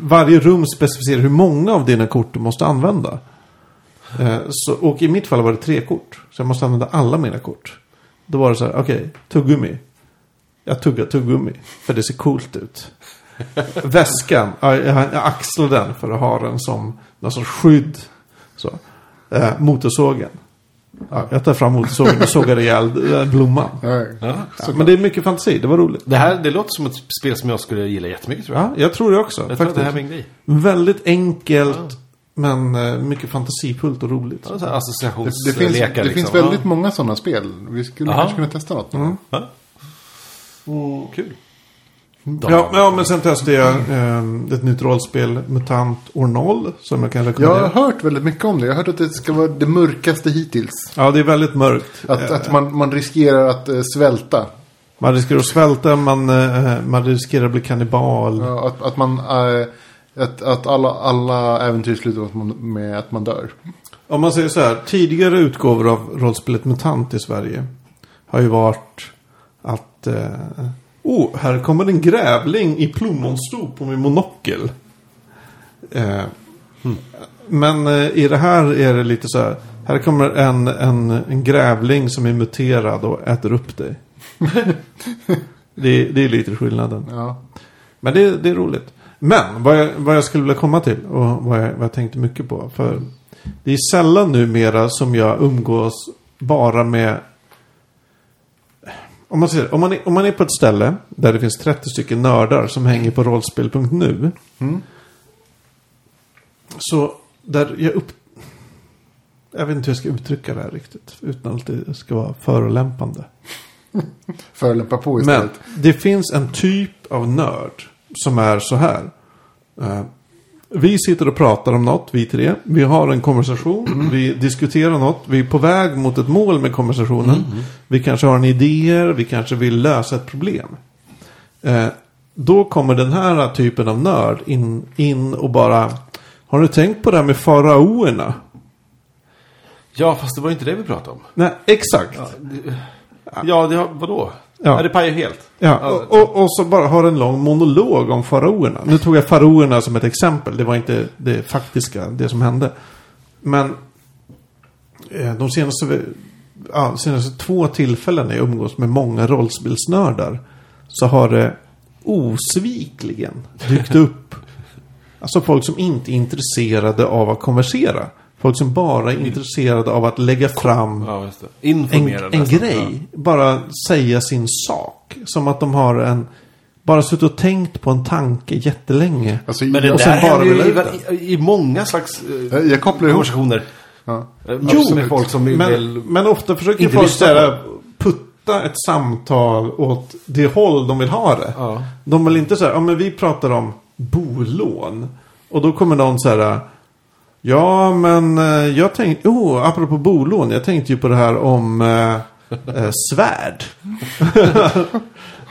varje rum specificerar hur många av dina kort du måste använda. Eh, så, och i mitt fall var det tre kort. Så jag måste använda alla mina kort. Då var det så här, okej, tuggummi. Jag tuggar tuggummi, för det ser coolt ut. Väskan, jag, jag axlar den för att ha den som någon sorts skydd. Så. Eh, motorsågen. Ja, jag tar fram motorsågen och sågar ihjäl eh, blomman. Ja, men det är mycket fantasi, det var roligt. Det här det låter som ett spel som jag skulle gilla jättemycket tror jag. Ja, jag tror det också. jag tror att faktiskt. det här är min grej. Väldigt enkelt, men eh, mycket fantasifullt och roligt. Ja, här det, associationslekar det, finns, det liksom. finns väldigt många sådana spel. Vi skulle Jaha. kanske kunna testa något. Mm. Ja. Kul. Ja, ja, men sen testade jag eh, ett nytt rollspel, Mutant År 0, som jag kan Jag rekommendera. har hört väldigt mycket om det. Jag har hört att det ska vara det mörkaste hittills. Ja, det är väldigt mörkt. Att, Eh, att man, man riskerar att eh, svälta. Man riskerar att svälta, man, eh, man riskerar att bli kannibal. Ja, att, att man... eh, att, att alla, alla äventyr slutar med att man, med att man dör. Om man säger så här, tidigare utgåvor av rollspelet MUTANT i Sverige har ju varit att eh, Oh, här kommer en grävling i plommonstop på min monokel. Eh, Men eh, i det här är det lite så här. Här kommer en, en, en grävling som är muterad och äter upp dig. [LAUGHS] det, det är lite skillnaden. Ja. Men det, det är roligt. Men vad jag, vad jag skulle vilja komma till och vad jag, vad jag tänkte mycket på. För det är sällan numera som jag umgås bara med... Om man, säger, om, man är, om man är på ett ställe där det finns 30 stycken nördar som hänger på rollspel.nu. Så där jag upp... Jag vet inte hur jag ska uttrycka det här riktigt. Utan att det ska vara förolämpande. [LAUGHS] Förolämpa på Men istället. det finns en typ av nörd som är så här. Vi sitter och pratar om något, vi tre. Vi har en konversation, vi diskuterar något. Vi är på väg mot ett mål med konversationen. Vi kanske har en idéer, vi kanske vill lösa ett problem. Eh, då kommer den här typen av nörd in, in och bara... Har du tänkt på det här med faraoerna? Ja, fast det var inte det vi pratade om. Nej, exakt. Ja, det har, vadå? Ja. Ja. det pajar helt. Ja, och, och, och så bara har en lång monolog om faraoerna. Nu tog jag faraoerna som ett exempel. Det var inte det faktiska, det som hände. Men eh, de senaste, ja, senaste två tillfällen när jag umgås med många rollspelsnördar. Så har det osvikligen dykt upp. Alltså folk som inte är intresserade av att konversera. Folk som bara är intresserade av att lägga fram Ja, just det. en, en grej. Bara säga sin sak. Som att de har en... Bara suttit och tänkt på en tanke jättelänge. Alltså, Men det Och där bara ju i, i, i många slags eh, jag, jag kopplar ihop. konversationer. Ja. Eh, Jo, med folk som vill... Men, men ofta försöker folk här, putta ett samtal åt det håll de vill ha det. Ja. De vill inte säga, ja men vi pratar om bolån. Och då kommer någon så här. Ja men eh, jag tänkte, oh apropå bolån. Jag tänkte ju på det här om eh, eh, svärd. [LAUGHS]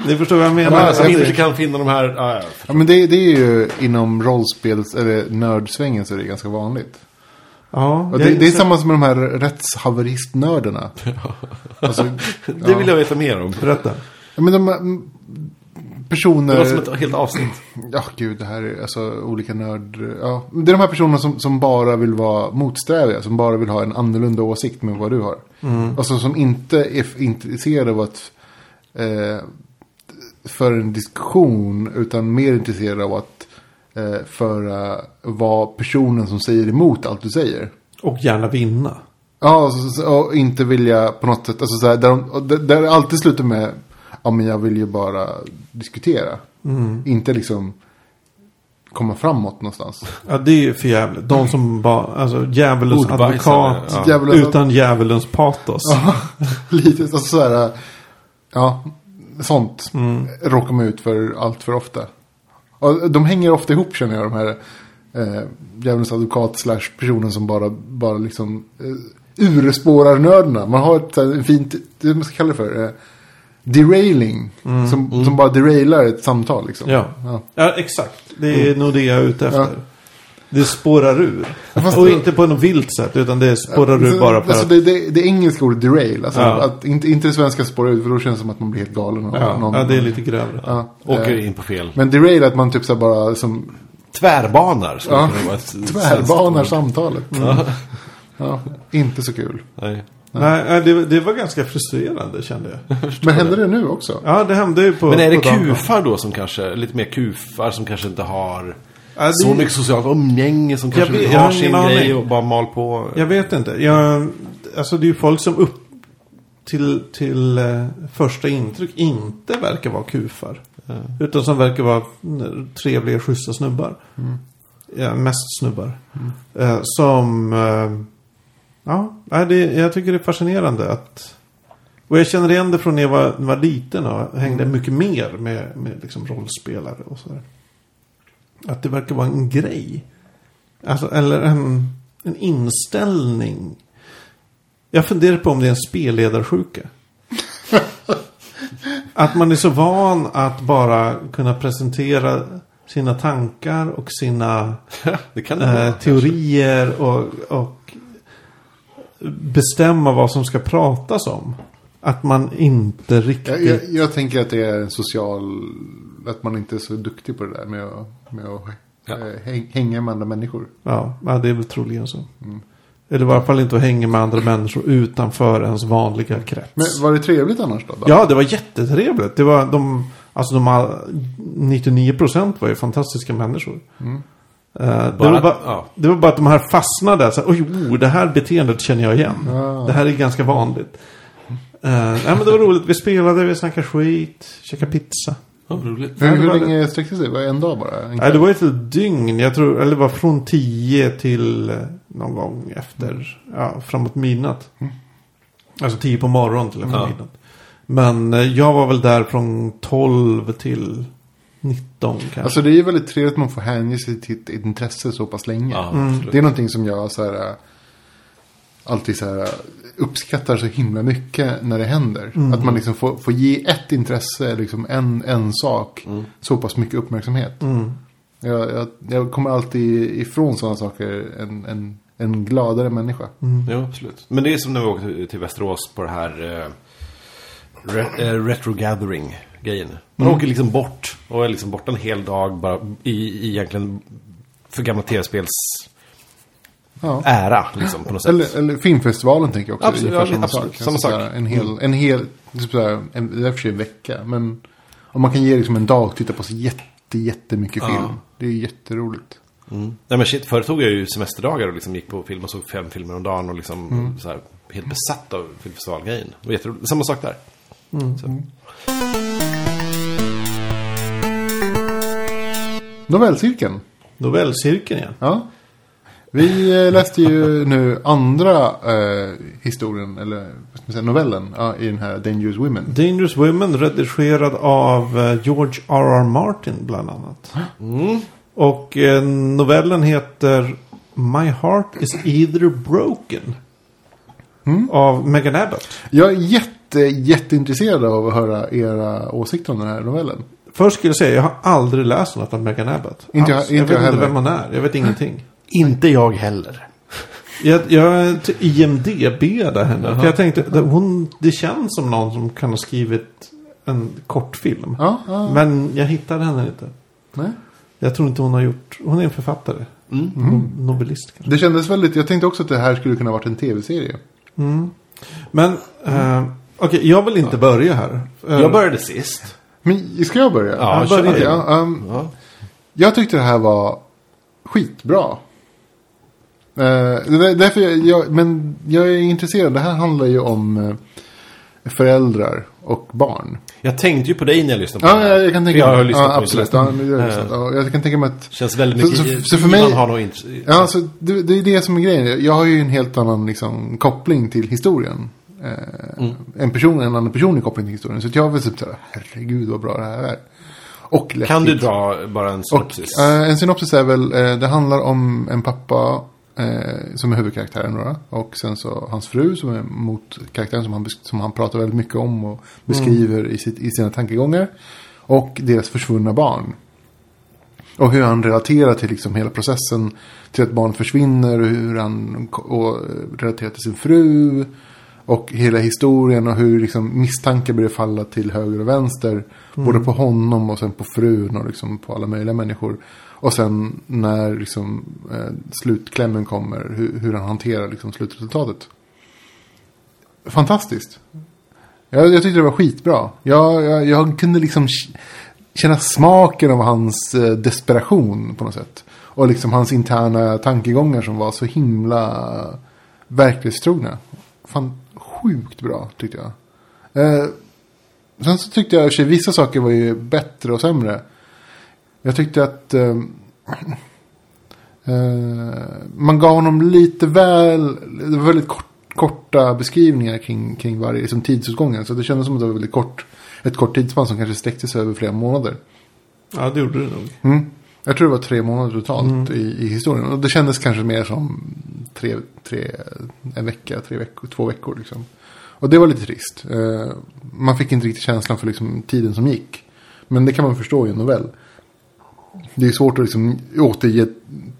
Ni förstår vad jag menar? Ja, alltså, det- inte kan finna de här... Ja, ja. Ja, men det, det är ju inom rollspels eller nördsvängen så är det ganska vanligt. Ja, det, det är samma som med de här rättshaveristnördarna. [LAUGHS] alltså, Det vill jag veta mer om. Berätta. ja, men de, personer... Det var som ett helt avsnitt. [CLEARS THROAT] Ja, gud, det här är alltså olika nörd... Ja, det är de här personerna som, som bara vill vara motsträviga. Som bara vill ha en annorlunda åsikt med vad du har. Alltså som inte är intresserade av att eh, föra en diskussion. Utan mer intresserade av att eh, föra, vara personen som säger emot allt du säger. Och gärna vinna. Ja, och, inte vilja på något sätt, alltså så här, där, de, där det alltid slutar med, ja men jag vill ju bara diskutera. Inte liksom komma framåt någonstans. Ja, det är ju för jävligt. De som bara, alltså djävulens advokat. ja. Djävulens- Utan djävulens patos. Ja, [LAUGHS] lite alltså så här, ja, sånt råkar man ut för allt för ofta. Och de hänger ofta ihop känner jag, de här eh, djävulens advokat slash personen som bara, bara liksom eh, urspårar nördarna. Man har ett så här, fint, det man ska kalla det för, eh, derailing. Som, som bara derailar ett samtal liksom. Ja. Ja. Ja, exakt. Det är nog det jag är ute efter. Ja. Det spårar ur. fast och det- inte på något vilt sätt, utan det spårar ur bara för alltså, att... det, det, det engelska ordet derail. Alltså, Ja. att, inte, inte det svenska spårar ut, för då känns det som att man blir helt galen. av Ja, någon- ja, det är lite grövre. Ja, Åker eh, in på fel. Men derail att man typ så bara som Tvärbanar skulle Ja, kunna vara ett tvärbanar samtalet. Ja, inte så kul. Nej. Nej, nej, det, det var ganska frustrerande kände jag. [LAUGHS] Men händer det nu också? Ja, det hände ju på... Men är det dagen. kufar då som kanske, lite mer kufar som kanske inte har Ja, det- så mycket socialt umgänge som kanske vet- har sin grej aning. och bara mal på. Jag vet inte. Jag, alltså det är ju folk som upp till, till eh, första intryck inte verkar vara kufar. Utan som verkar vara mm, trevliga, schyssta snubbar. Ja, mest snubbar. Eh, som... Eh, ja, det, jag tycker det är fascinerande att... Och jag känner igen det från när jag var, var liten och hängde mycket mer med, med liksom rollspelare och sådär. Att det verkar vara en grej. Alltså, eller en, en inställning. Jag funderar på om det är en spelledarsjuka. [LAUGHS] att man är så van att bara kunna presentera sina tankar och sina [LAUGHS] det eh, vara. teorier och, och bestämma vad som ska pratas om. Att man inte riktigt... Jag, jag, jag tänker att det är en social... Att man inte är så duktig på det där med att, med att Ja. häng, hänga med andra människor. Ja, det är väl troligen så. Eller i varje fall inte att hänga med andra människor utanför ens vanliga krets. Men var det trevligt annars då? Ja, det var jättetrevligt. Det var de, alltså de all- 99% var ju fantastiska människor. Eh, det, var bara, ja. det var bara att de här fastnade. där. Så, Oj, oh, det här beteendet känner jag igen. Ja. Det här är ganska vanligt. Uh, nej, men det var roligt. Vi spelade, vi snackade skit, käkade pizza. Ja, roligt. Hur, hur var länge sträckte sig? Var det en dag bara? En Nej, det var ett dygn. Jag tror, eller det var från 10 till eh, någon gång efter, ja, framåt midnatt. Alltså 10 på morgonen till efter Ja. midnatt. Men jag var väl där från 12 till 19 kanske. Alltså det är ju väldigt trevligt att man får hänge sig till ett intresse så pass länge. Ja, Mm. Det är någonting som jag så här, äh, alltid så här, äh, uppskattar så himla mycket när det händer. Mm. Att man liksom får, får ge ett intresse, liksom en, en sak, Mm. så pass mycket uppmärksamhet. Mm. Jag, jag, jag kommer alltid ifrån sådana saker en, en, en gladare människa. Jo, absolut. Men det är som när vi åkte till- Västerås på det här uh, re, eh, retro gathering grejen. Man åker liksom bort och är liksom borta en hel dag bara i, i egentligen för gamla tv-spels Ja. ära liksom på något sätt. Eller, eller filmfestivalen tänker jag också. Absolut, ja, samma absolut, sak. samma Alltså, sak. En hel, en hel typ så här, en, det är för sig en vecka. Men om man kan ge liksom en dag och titta på så jätte, jättemycket film. Ja. Det är jätteroligt. Mm. Nej men shit, förut tog jag ju semesterdagar och liksom gick på film och såg fem filmer om dagen och liksom så här, helt besatt av filmfestivalgrejen. Det var jätteroligt. Samma sak där. Så. Novellcirkeln. Novellcirkeln igen. Ja. Vi eh, läste ju nu andra eh, historien, eller vad ska man säga, novellen ja, i den här Dangerous Women. Dangerous Women redigerad av eh, George R.R. Martin bland annat. Och eh, novellen heter My Heart is Either Broken. Av Megan Abbott. Jag är jätte, jätteintresserad av att höra era åsikter om den här novellen. Först skulle jag säga, jag har aldrig läst något av Megan Abbott. Inte jag- inte jag vet jag inte heller. vem hon är. Jag vet ingenting. Inte jag heller. Jag, jag IMDB-ade henne. För jag tänkte, hon, det känns som någon som kan ha skrivit en kortfilm. Ja, ja. Men jag hittade henne inte. Nej. Jag tror inte hon har gjort... Hon är en författare. Mm. No- Novellist kanske. Det kändes väldigt, jag tänkte också att det här skulle kunna varit en tv-serie. Men, eh, okej, jag vill inte börja här. Jag började sist. Men ska jag börja? Ja, jag, kör börjar, det. ja, um, Ja. jag tyckte det här var skitbra. Uh, därför jag, jag, men jag är intresserad. Det här handlar ju om eh, föräldrar och barn. Jag tänkte ju på dig när jag lyssnade på Ja, det här. jag, jag kan tänka För jag har mig. lyssnat ja, på absolut. Ja, jag, ja, jag kan tänka mig att Känns väldigt Så- mycket... så- så för mig- har. Ja, alltså, det, det är det som är grejen. Jag har ju en helt annan liksom, koppling till historien. Eh, En person, en annan personlig koppling till historien. Så jag var typ såhär, herregud vad bra det här är. Och Kan du läskigt. dra bara en Och, synopsis? eh, en synopsis är väl, eh, det handlar om en pappa eh, som är huvudkaraktären då, Och sen så hans fru som är motkaraktären som han, som han pratar väldigt mycket om och beskriver i, sitt, i sina tankegångar. Och deras försvunna barn. Och hur han relaterar till liksom hela processen. Till att barn försvinner och hur han och relaterar till sin fru. Och hela historien och hur liksom misstankar börjar falla till höger och vänster. Både på honom och sen på frun och liksom på alla möjliga människor. Och sen när liksom, eh, slutklämmen kommer, hur, hur han hanterar liksom, slutresultatet. Fantastiskt. Jag, jag tyckte det var skitbra. Jag, jag, jag kunde liksom känna smaken av hans eh, desperation på något sätt. Och liksom hans interna tankegångar som var så himla verklighetstrogna. Fan, sjukt bra tyckte jag. Eh, sen så tyckte jag i och för sig vissa saker var ju bättre och sämre. Jag tyckte att eh, [CLEARS THROAT] eh, man gav honom lite väl, det var väldigt kort, korta beskrivningar kring, kring varje liksom, tidsutgången. Så det kändes som att det var väldigt kort, ett kort tidsspann som kanske sträckte sig över flera månader. Ja, det gjorde det nog. Mm. Jag tror det var tre månader totalt i, i historien. Och det kändes kanske mer som tre, tre, en vecka, tre veckor, två veckor liksom. Och det var lite trist. Eh, man fick inte riktigt känslan för liksom, tiden som gick. Men det kan man förstå i en novell. Det är svårt att liksom återge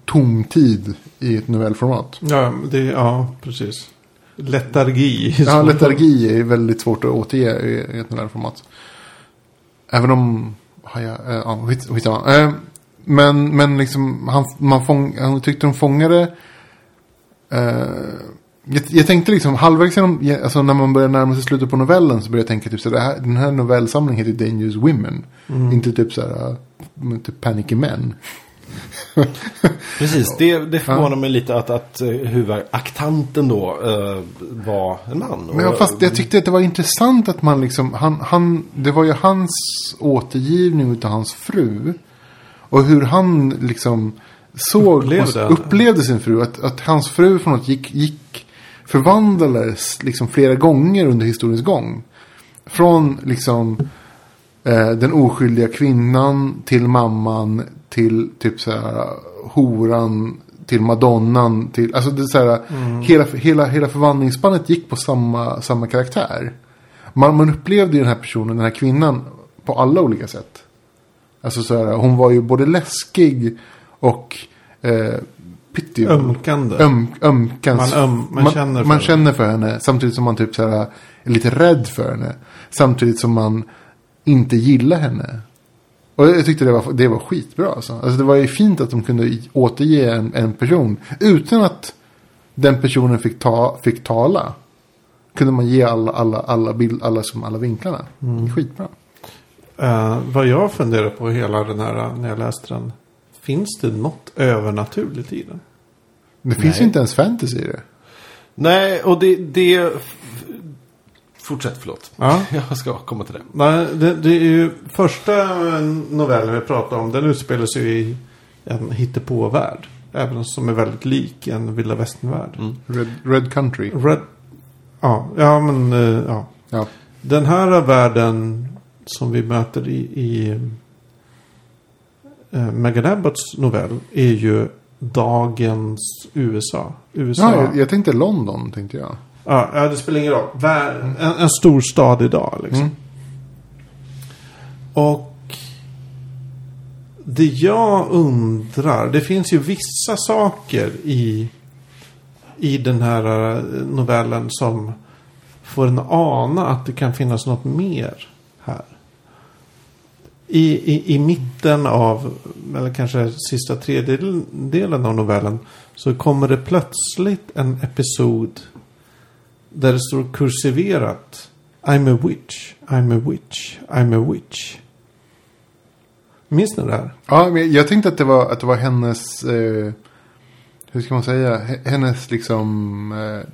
tom tid i ett novellformat. Ja, det, ja precis. Letargi. Ja, letargi är väldigt svårt att återge i ett novellformat. Även om... Ja, ja, eh, ja skit, skitsamma. Eh, Men, men liksom, han, man fång, han tyckte de fångade... Eh, jag, jag tänkte liksom halvvägs genom, ja, alltså när man börjar närma sig slutet på novellen så börjar jag tänka typ så här, den här novellsamlingen heter Dangerous Women. Inte typ så här, uh, typ Panicky Men. [LAUGHS] Precis, det, det förvånar mig lite att, att eh, huvudaktanten då eh, var en man. Men jag, Och- fast jag tyckte att det var intressant att man liksom, han, han, det var ju hans återgivning av hans fru. Och hur han liksom såg, Upplevde henne. upplevde sin fru. Att, att hans fru från något gick, gick, förvandlades liksom flera gånger under historiens gång. Från liksom eh, den oskyldiga kvinnan till mamman till typ så här horan till madonnan till alltså det så här, hela, hela, hela förvandlingsspannet gick på samma, samma karaktär. Man, man upplevde ju den här personen, den här kvinnan på alla olika sätt. Alltså så här, hon var ju både läskig och eh, pittig. Ömkande. Öm, ömkans, Man öm- man känner för man känner för henne. Samtidigt som man typ så här, är lite rädd för henne. Samtidigt som man inte gillar henne. Och jag tyckte det var, det var skitbra. Alltså. Alltså det var ju fint att de kunde återge en, en person. Utan att den personen fick, ta, fick tala. Kunde man ge alla, alla, alla, bild, alla, som alla vinklarna. Mm. Skitbra. Eh, vad jag funderar på hela den här när jag läste den. Finns det något övernaturligt i den? Det finns Nej. ju inte ens fantasy i det. Nej, och det... det... Fortsätt, förlåt. Ja. [LAUGHS] Jag ska komma till det. Nej, det, det är ju första novellen vi pratar om. Den utspelar sig i en hittepåvärld. Även som är väldigt lik en vilda västern-värld. Mm. Red, Red Country. Red... Ja, ja men eh, ja. Ja. Den här världen som vi möter i, i eh, Megan Abbotts novell är ju dagens USA. USA. Ja, jag, jag tänkte London, tänkte jag. Ja, ja, det spelar ingen roll. En, en stor stad idag liksom. Mm. Och det jag undrar, det finns ju vissa saker i, i den här eh, novellen som får en ana att det kan finnas något mer här i, i, i mitten av, eller kanske sista tredjedelen av novellen. Så kommer det plötsligt en episod. Där det står kursiverat. I'm a witch, I'm a witch, I'm a witch. Minns ni det här? Ja, men jag tänkte att det var, att det var hennes, eh, hur ska man säga, H- hennes liksom, eh,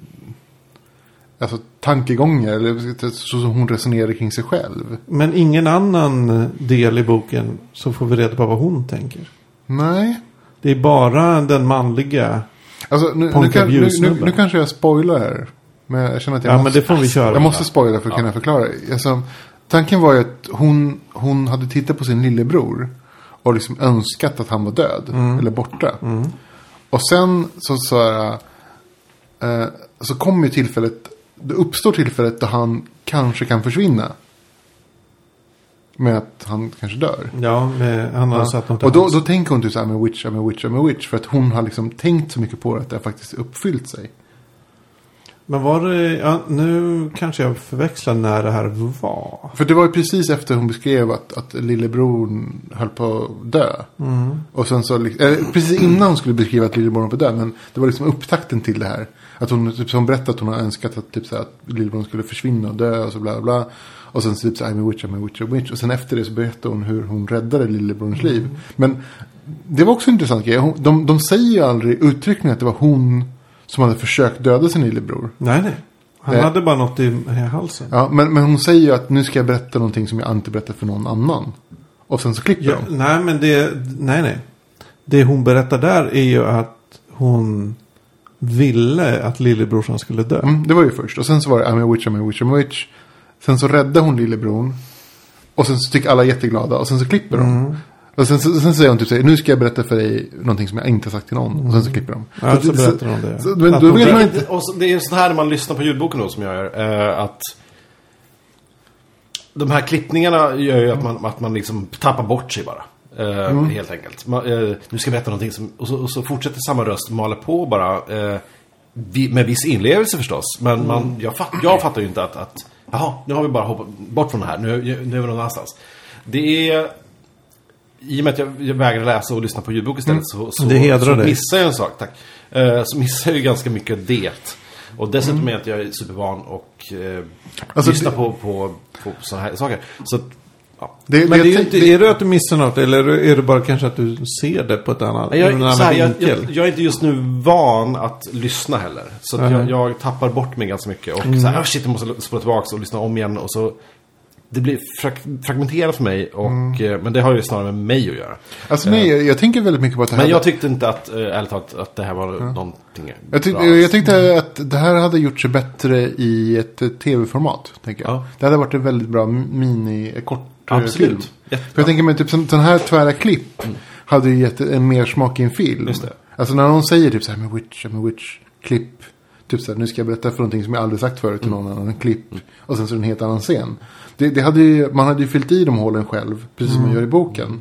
alltså tankegångar, eller så som hon resonerar kring sig själv. Men ingen annan del i boken så får vi reda på vad hon tänker. Nej. Det är bara den manliga. Alltså, nu, nu, kan, nu, nu, kanske jag spoilar här. Men jag känner att jag Ja, måste, men det får vi köra. jag måste spoila för att kunna förklara. Alltså, tanken var ju att hon, hon hade tittat på sin lillebror. Och liksom önskat att han var död. Mm. Eller borta. Och sen så, så, här, eh, så kommer ju tillfället. Det uppstår tillfället då han kanske kan försvinna. Med att han kanske dör. Ja, med, han har satt något Och då, då tänker hon typ så här, a witch, a witch, a witch. För att hon har liksom tänkt så mycket på det att det har faktiskt uppfyllt sig. Men var det, ja, nu kanske jag förväxlar när det här var. För det var ju precis efter hon beskrev att, att lillebror höll på att dö. Och sen så, eh, precis innan hon skulle beskriva att lillebror höll på att dö. Men det var liksom upptakten till det här. Att hon, typ, som berättade att hon har önskat att, typ, så här, att lillebror skulle försvinna och dö och så bla bla. Och sen typ så här, I'm a witch, I'm a witch, I'm a witch. Och sen efter det så berättade hon hur hon räddade lillebrorns liv. Men det var också en intressant grej. Hon, de, de säger ju aldrig uttryckligen att det var hon som hade försökt döda sin lillebror. Nej, nej. Han Nej. hade bara något i, i halsen. Ja, men, men hon säger ju att nu ska jag berätta någonting som jag inte berättar för någon annan. Och sen så klipper Ja, de. nej, men det, nej, nej. Det hon berättar där är ju att hon ville att lillebrorsan skulle dö. Mm, det var ju först. Och sen så var det I'm a witch, I'm a witch, I'm a witch. Sen så räddade hon lillebror. Och sen så tycker alla jätteglada. Och sen så klipper de. Mm. Och sen, så- sen säger hon typ så här, nu ska jag berätta för dig någonting som jag inte har sagt till någon. Och sen så klipper de. Mm. Ja, så att- berättar de det. Så, men då hon- vet man inte. och så, det är så här när man lyssnar på ljudboken då som jag gör. Eh, att de här klippningarna gör ju att man, att man liksom tappar bort sig bara. Eh, Helt enkelt. Man, eh, nu ska jag berätta någonting som... Och så, och så fortsätter samma röst mala på bara. Eh, vi, med viss inlevelse förstås. Men man, jag, fatt, jag fattar ju inte att, att... Jaha, nu har vi bara hoppat bort från det här. Nu, nu är vi någon annanstans. Det är... I och med att jag, jag vägrar läsa och lyssna på ljudbok istället så, så, Det så missar jag en sak, tack. Eh, så missar jag ju ganska mycket det. Och dessutom är att jag är supervan och eh, Alltså, lyssnar det- på, på, på sådana här saker. Så, ja. Det, Men det är, ju jag inte, tänk- är det att du missar något eller är det bara kanske att du ser det på ett annat, Jag, en annan här, jag, vinkel? jag, jag är inte just nu van att lyssna heller. Så att jag, Mhm. jag tappar bort mig ganska mycket. Och Mm. så här, oh shit, jag måste spola tillbaka och lyssna om igen. Och så, det blir frag, fragmenterat för mig. Och, Mm. eh, Men det har ju snarare med mig att göra. Alltså nej, jag, jag tänker väldigt mycket på att det här... Men jag tyckte inte att, eh, ärligt talat, att det här var någonting Jag, tyck, bra. jag tänkte att det här hade gjort sig bättre i ett eh, tv-format. Tänker jag. Ja. Det hade varit en väldigt bra mini, eh, kort eh, Absolut. film. Jättebra. För jag tänker mig typ sån här tvära klipp hade ju gett en mer smak i en film. Mm. Just det. Alltså när någon säger typ så här med witch, a witch, klipp. Typ så här, nu ska jag berätta för någonting som jag aldrig sagt förut till Mm. någon annan, klipp. Och sen så är det en helt annan scen. Det, det hade ju, man hade ju fyllt i de hålen själv, precis som man gör i boken.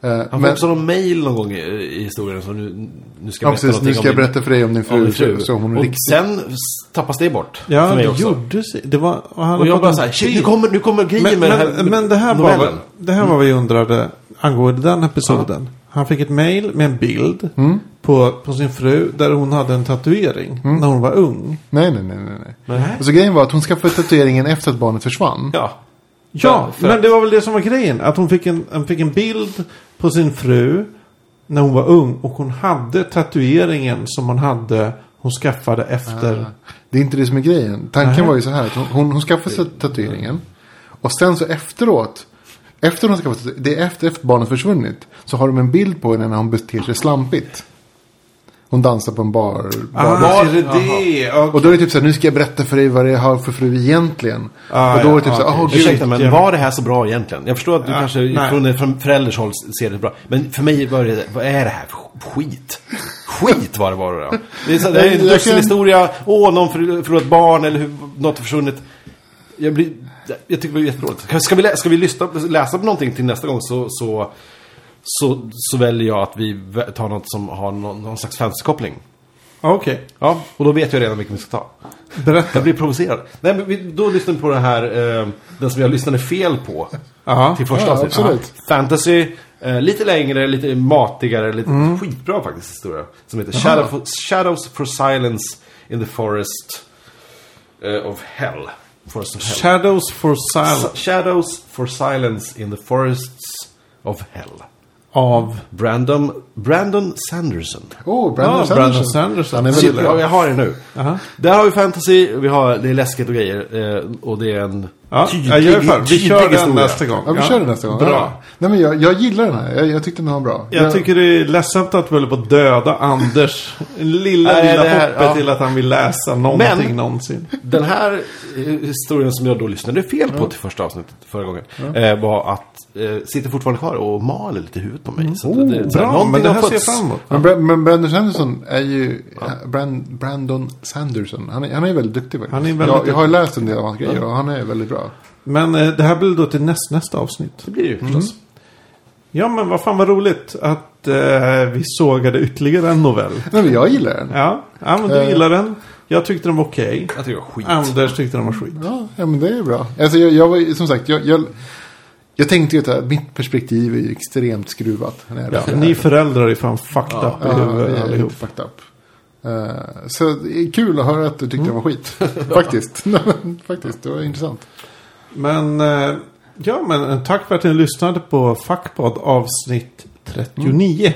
Eh, Han får men, också någon mail någon gång i, i historien. Så nu, nu ska ja, jag berätta precis, nu ska om jag din- berätta för dig om din om fru. din fru. Så hon och riktigt... sen tappas det bort. Ja, för mig det också. gjorde sig. Det var, och han Och jag bara så här, shit, nu kommer, nu kommer grejen men, med men, den här men det här var, novellen. vad- det här var vad vi undrade angående den episoden. Han fick ett mail med en bild Mm. på, på sin fru där hon hade en tatuering när hon var ung. Nej, nej, nej, nej. nej. Nej. Alltså grejen var att hon skaffade tatueringen efter att barnet försvann. Ja. Ja, men det var väl det som var grejen. Att hon fick en, hon fick en bild på sin fru när hon var ung. Och hon hade tatueringen som hon hade, hon skaffade efter. Det är inte det som är grejen. Tanken Nej. var ju så här att hon, hon, hon skaffade sig tatueringen. Och sen så efteråt. Efter hon skaffat det är efter, efter barnet försvunnit. Så har de en bild på henne när hon beter sig slampigt. Hon dansar på en bar. bar Ah, är det det? Och då är det typ så här, nu ska jag berätta för dig vad det har för fru egentligen. Ah, och då är det typ så här, okej. åh gud. Ursäkta, men var det här så bra egentligen? Jag förstår att du Ja, kanske nej. från, från förälders håll ser det bra. Men för mig var det, vad är det här för skit? Skit var det var det då. Det är, så, det är en dussinhistoria. Åh, någon för- förlorat barn eller hur, något har försvunnit. Jag, blir, jag tycker det var jättedåligt. Ska vi, lä, ska vi lyssna, läsa på någonting till nästa gång så, så, så, så väljer jag att vi tar något som har någon, någon slags fantasykoppling. Okej, Ja, och då vet jag redan vilken vi ska ta. berätta. Jag blir provocerad. Nej, men vi, då lyssnar vi på det här, eh, den som jag lyssnade fel på. Ja. Till första Ja, avsnittet. absolut. Ja. Fantasy, eh, lite längre, lite matigare, lite Mm. skitbra faktiskt historia. Som heter Shadow for, Shadows for Silence in the Forest eh, of Hell. Forest of Hell. Shadows for Silence Shadows for Silence in the Forests of Hell. Av... Brandon, Brandon Sanderson. Oh, Brandon Ja, Sanderson. Brandon Sanderson. Han är väldigt ja, bra. jag har det nu. Aha. Där har vi fantasy, vi har, det är läskigt och grejer. Eh, och det är en Ja, tydlig, jag gör för. Vi kör den historia. nästa gång. Ja, vi kör det nästa gång. Bra. Ja. Nej, men jag, jag gillar den här. Jag, jag tyckte den var bra. Jag tycker det är ledsamt att vi håller på att döda Anders. Lilla, Nej, lilla här- hoppet ja. till att han vill läsa någonting Men- någonsin. Den här eh, historien som jag då lyssnade fel på till första avsnittet förra gången. Eh, var att, eh, sitter fortfarande kvar och maler lite i huvudet på mig. Så att det, så här, Bra, men det här ser jag fram emot. Men, men Brandon Sanderson är ju... Brand, Brandon Sanderson. Han är, han är väldigt duktig faktiskt. Han är väldigt jag, jag har ju läst en del av hans grejer och han är väldigt bra. Men eh, det här blir då till näst, nästa avsnitt. Det blir det ju förstås. Ja, men vad fan vad roligt att eh, vi sågade ytterligare en novell. Nej, men jag gillar den. Ja, ja men du Eh. gillar den. Jag tyckte den var okej. Jag tycker det var skit. Anders tyckte den var skit. Ja, ja men det är bra. Alltså, jag, jag var ju- som sagt, jag, jag, jag tänkte ju att mitt perspektiv är ju extremt skruvat. När jag läser det här. Ni föräldrar är fan fucked up i Ja, huvudet är allihop. fucked up. Eh, så det är kul att höra att du tyckte den var skit. [LAUGHS] Faktiskt. [LAUGHS] Faktiskt, det var intressant. Men, eh, ja men eh, tack för att ni lyssnade på Fuckpod avsnitt 39.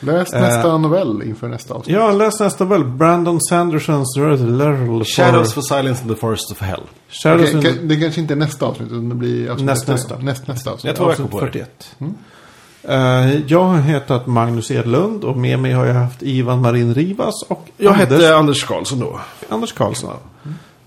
Läs Eh. nästa novell inför nästa avsnitt. Ja, läs nästa väl. Brandon Sandersons Shadows Shadows for Silence in the Forest of Hell. Shadows Okej, in det kanske inte är nästa avsnitt, utan det blir avsnitt Näst- nästa. Näst, nästa avsnitt. Jag tror jag kom på det. 41. Eh, jag har hetat Magnus Edlund och med mig har jag haft Ivan Marin Rivas och Jag Anders, hette Anders Karlsson då. Anders Karlsson.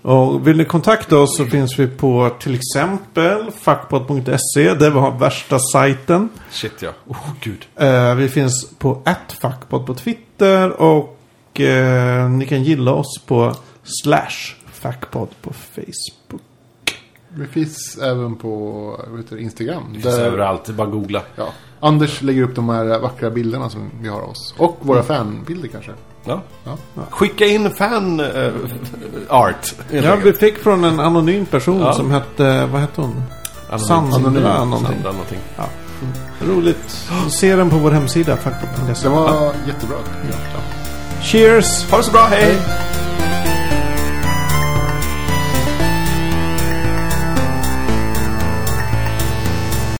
Och vill ni kontakta oss så finns vi på till exempel fuckpod.se där vi har värsta sajten. Shit ja. Oh gud. Eh, vi finns på fuckpod på Twitter och eh, ni kan gilla oss på slash fuckpod på Facebook. Vi finns även på det, Instagram. Det finns överallt, det är bara googla. ja, Anders lägger upp de här vackra bilderna som vi har av oss. Och våra fanbilder kanske. Ja. Ja. Skicka in fan eh, art. Ja, vi fick från en anonym person Ja. som hette, vad hette hon? Anonym. Sandra Anonym. någonting. Sandra någonting. Roligt. Se den på vår hemsida. Det var jättebra. Cheers! Ha det så bra, hej!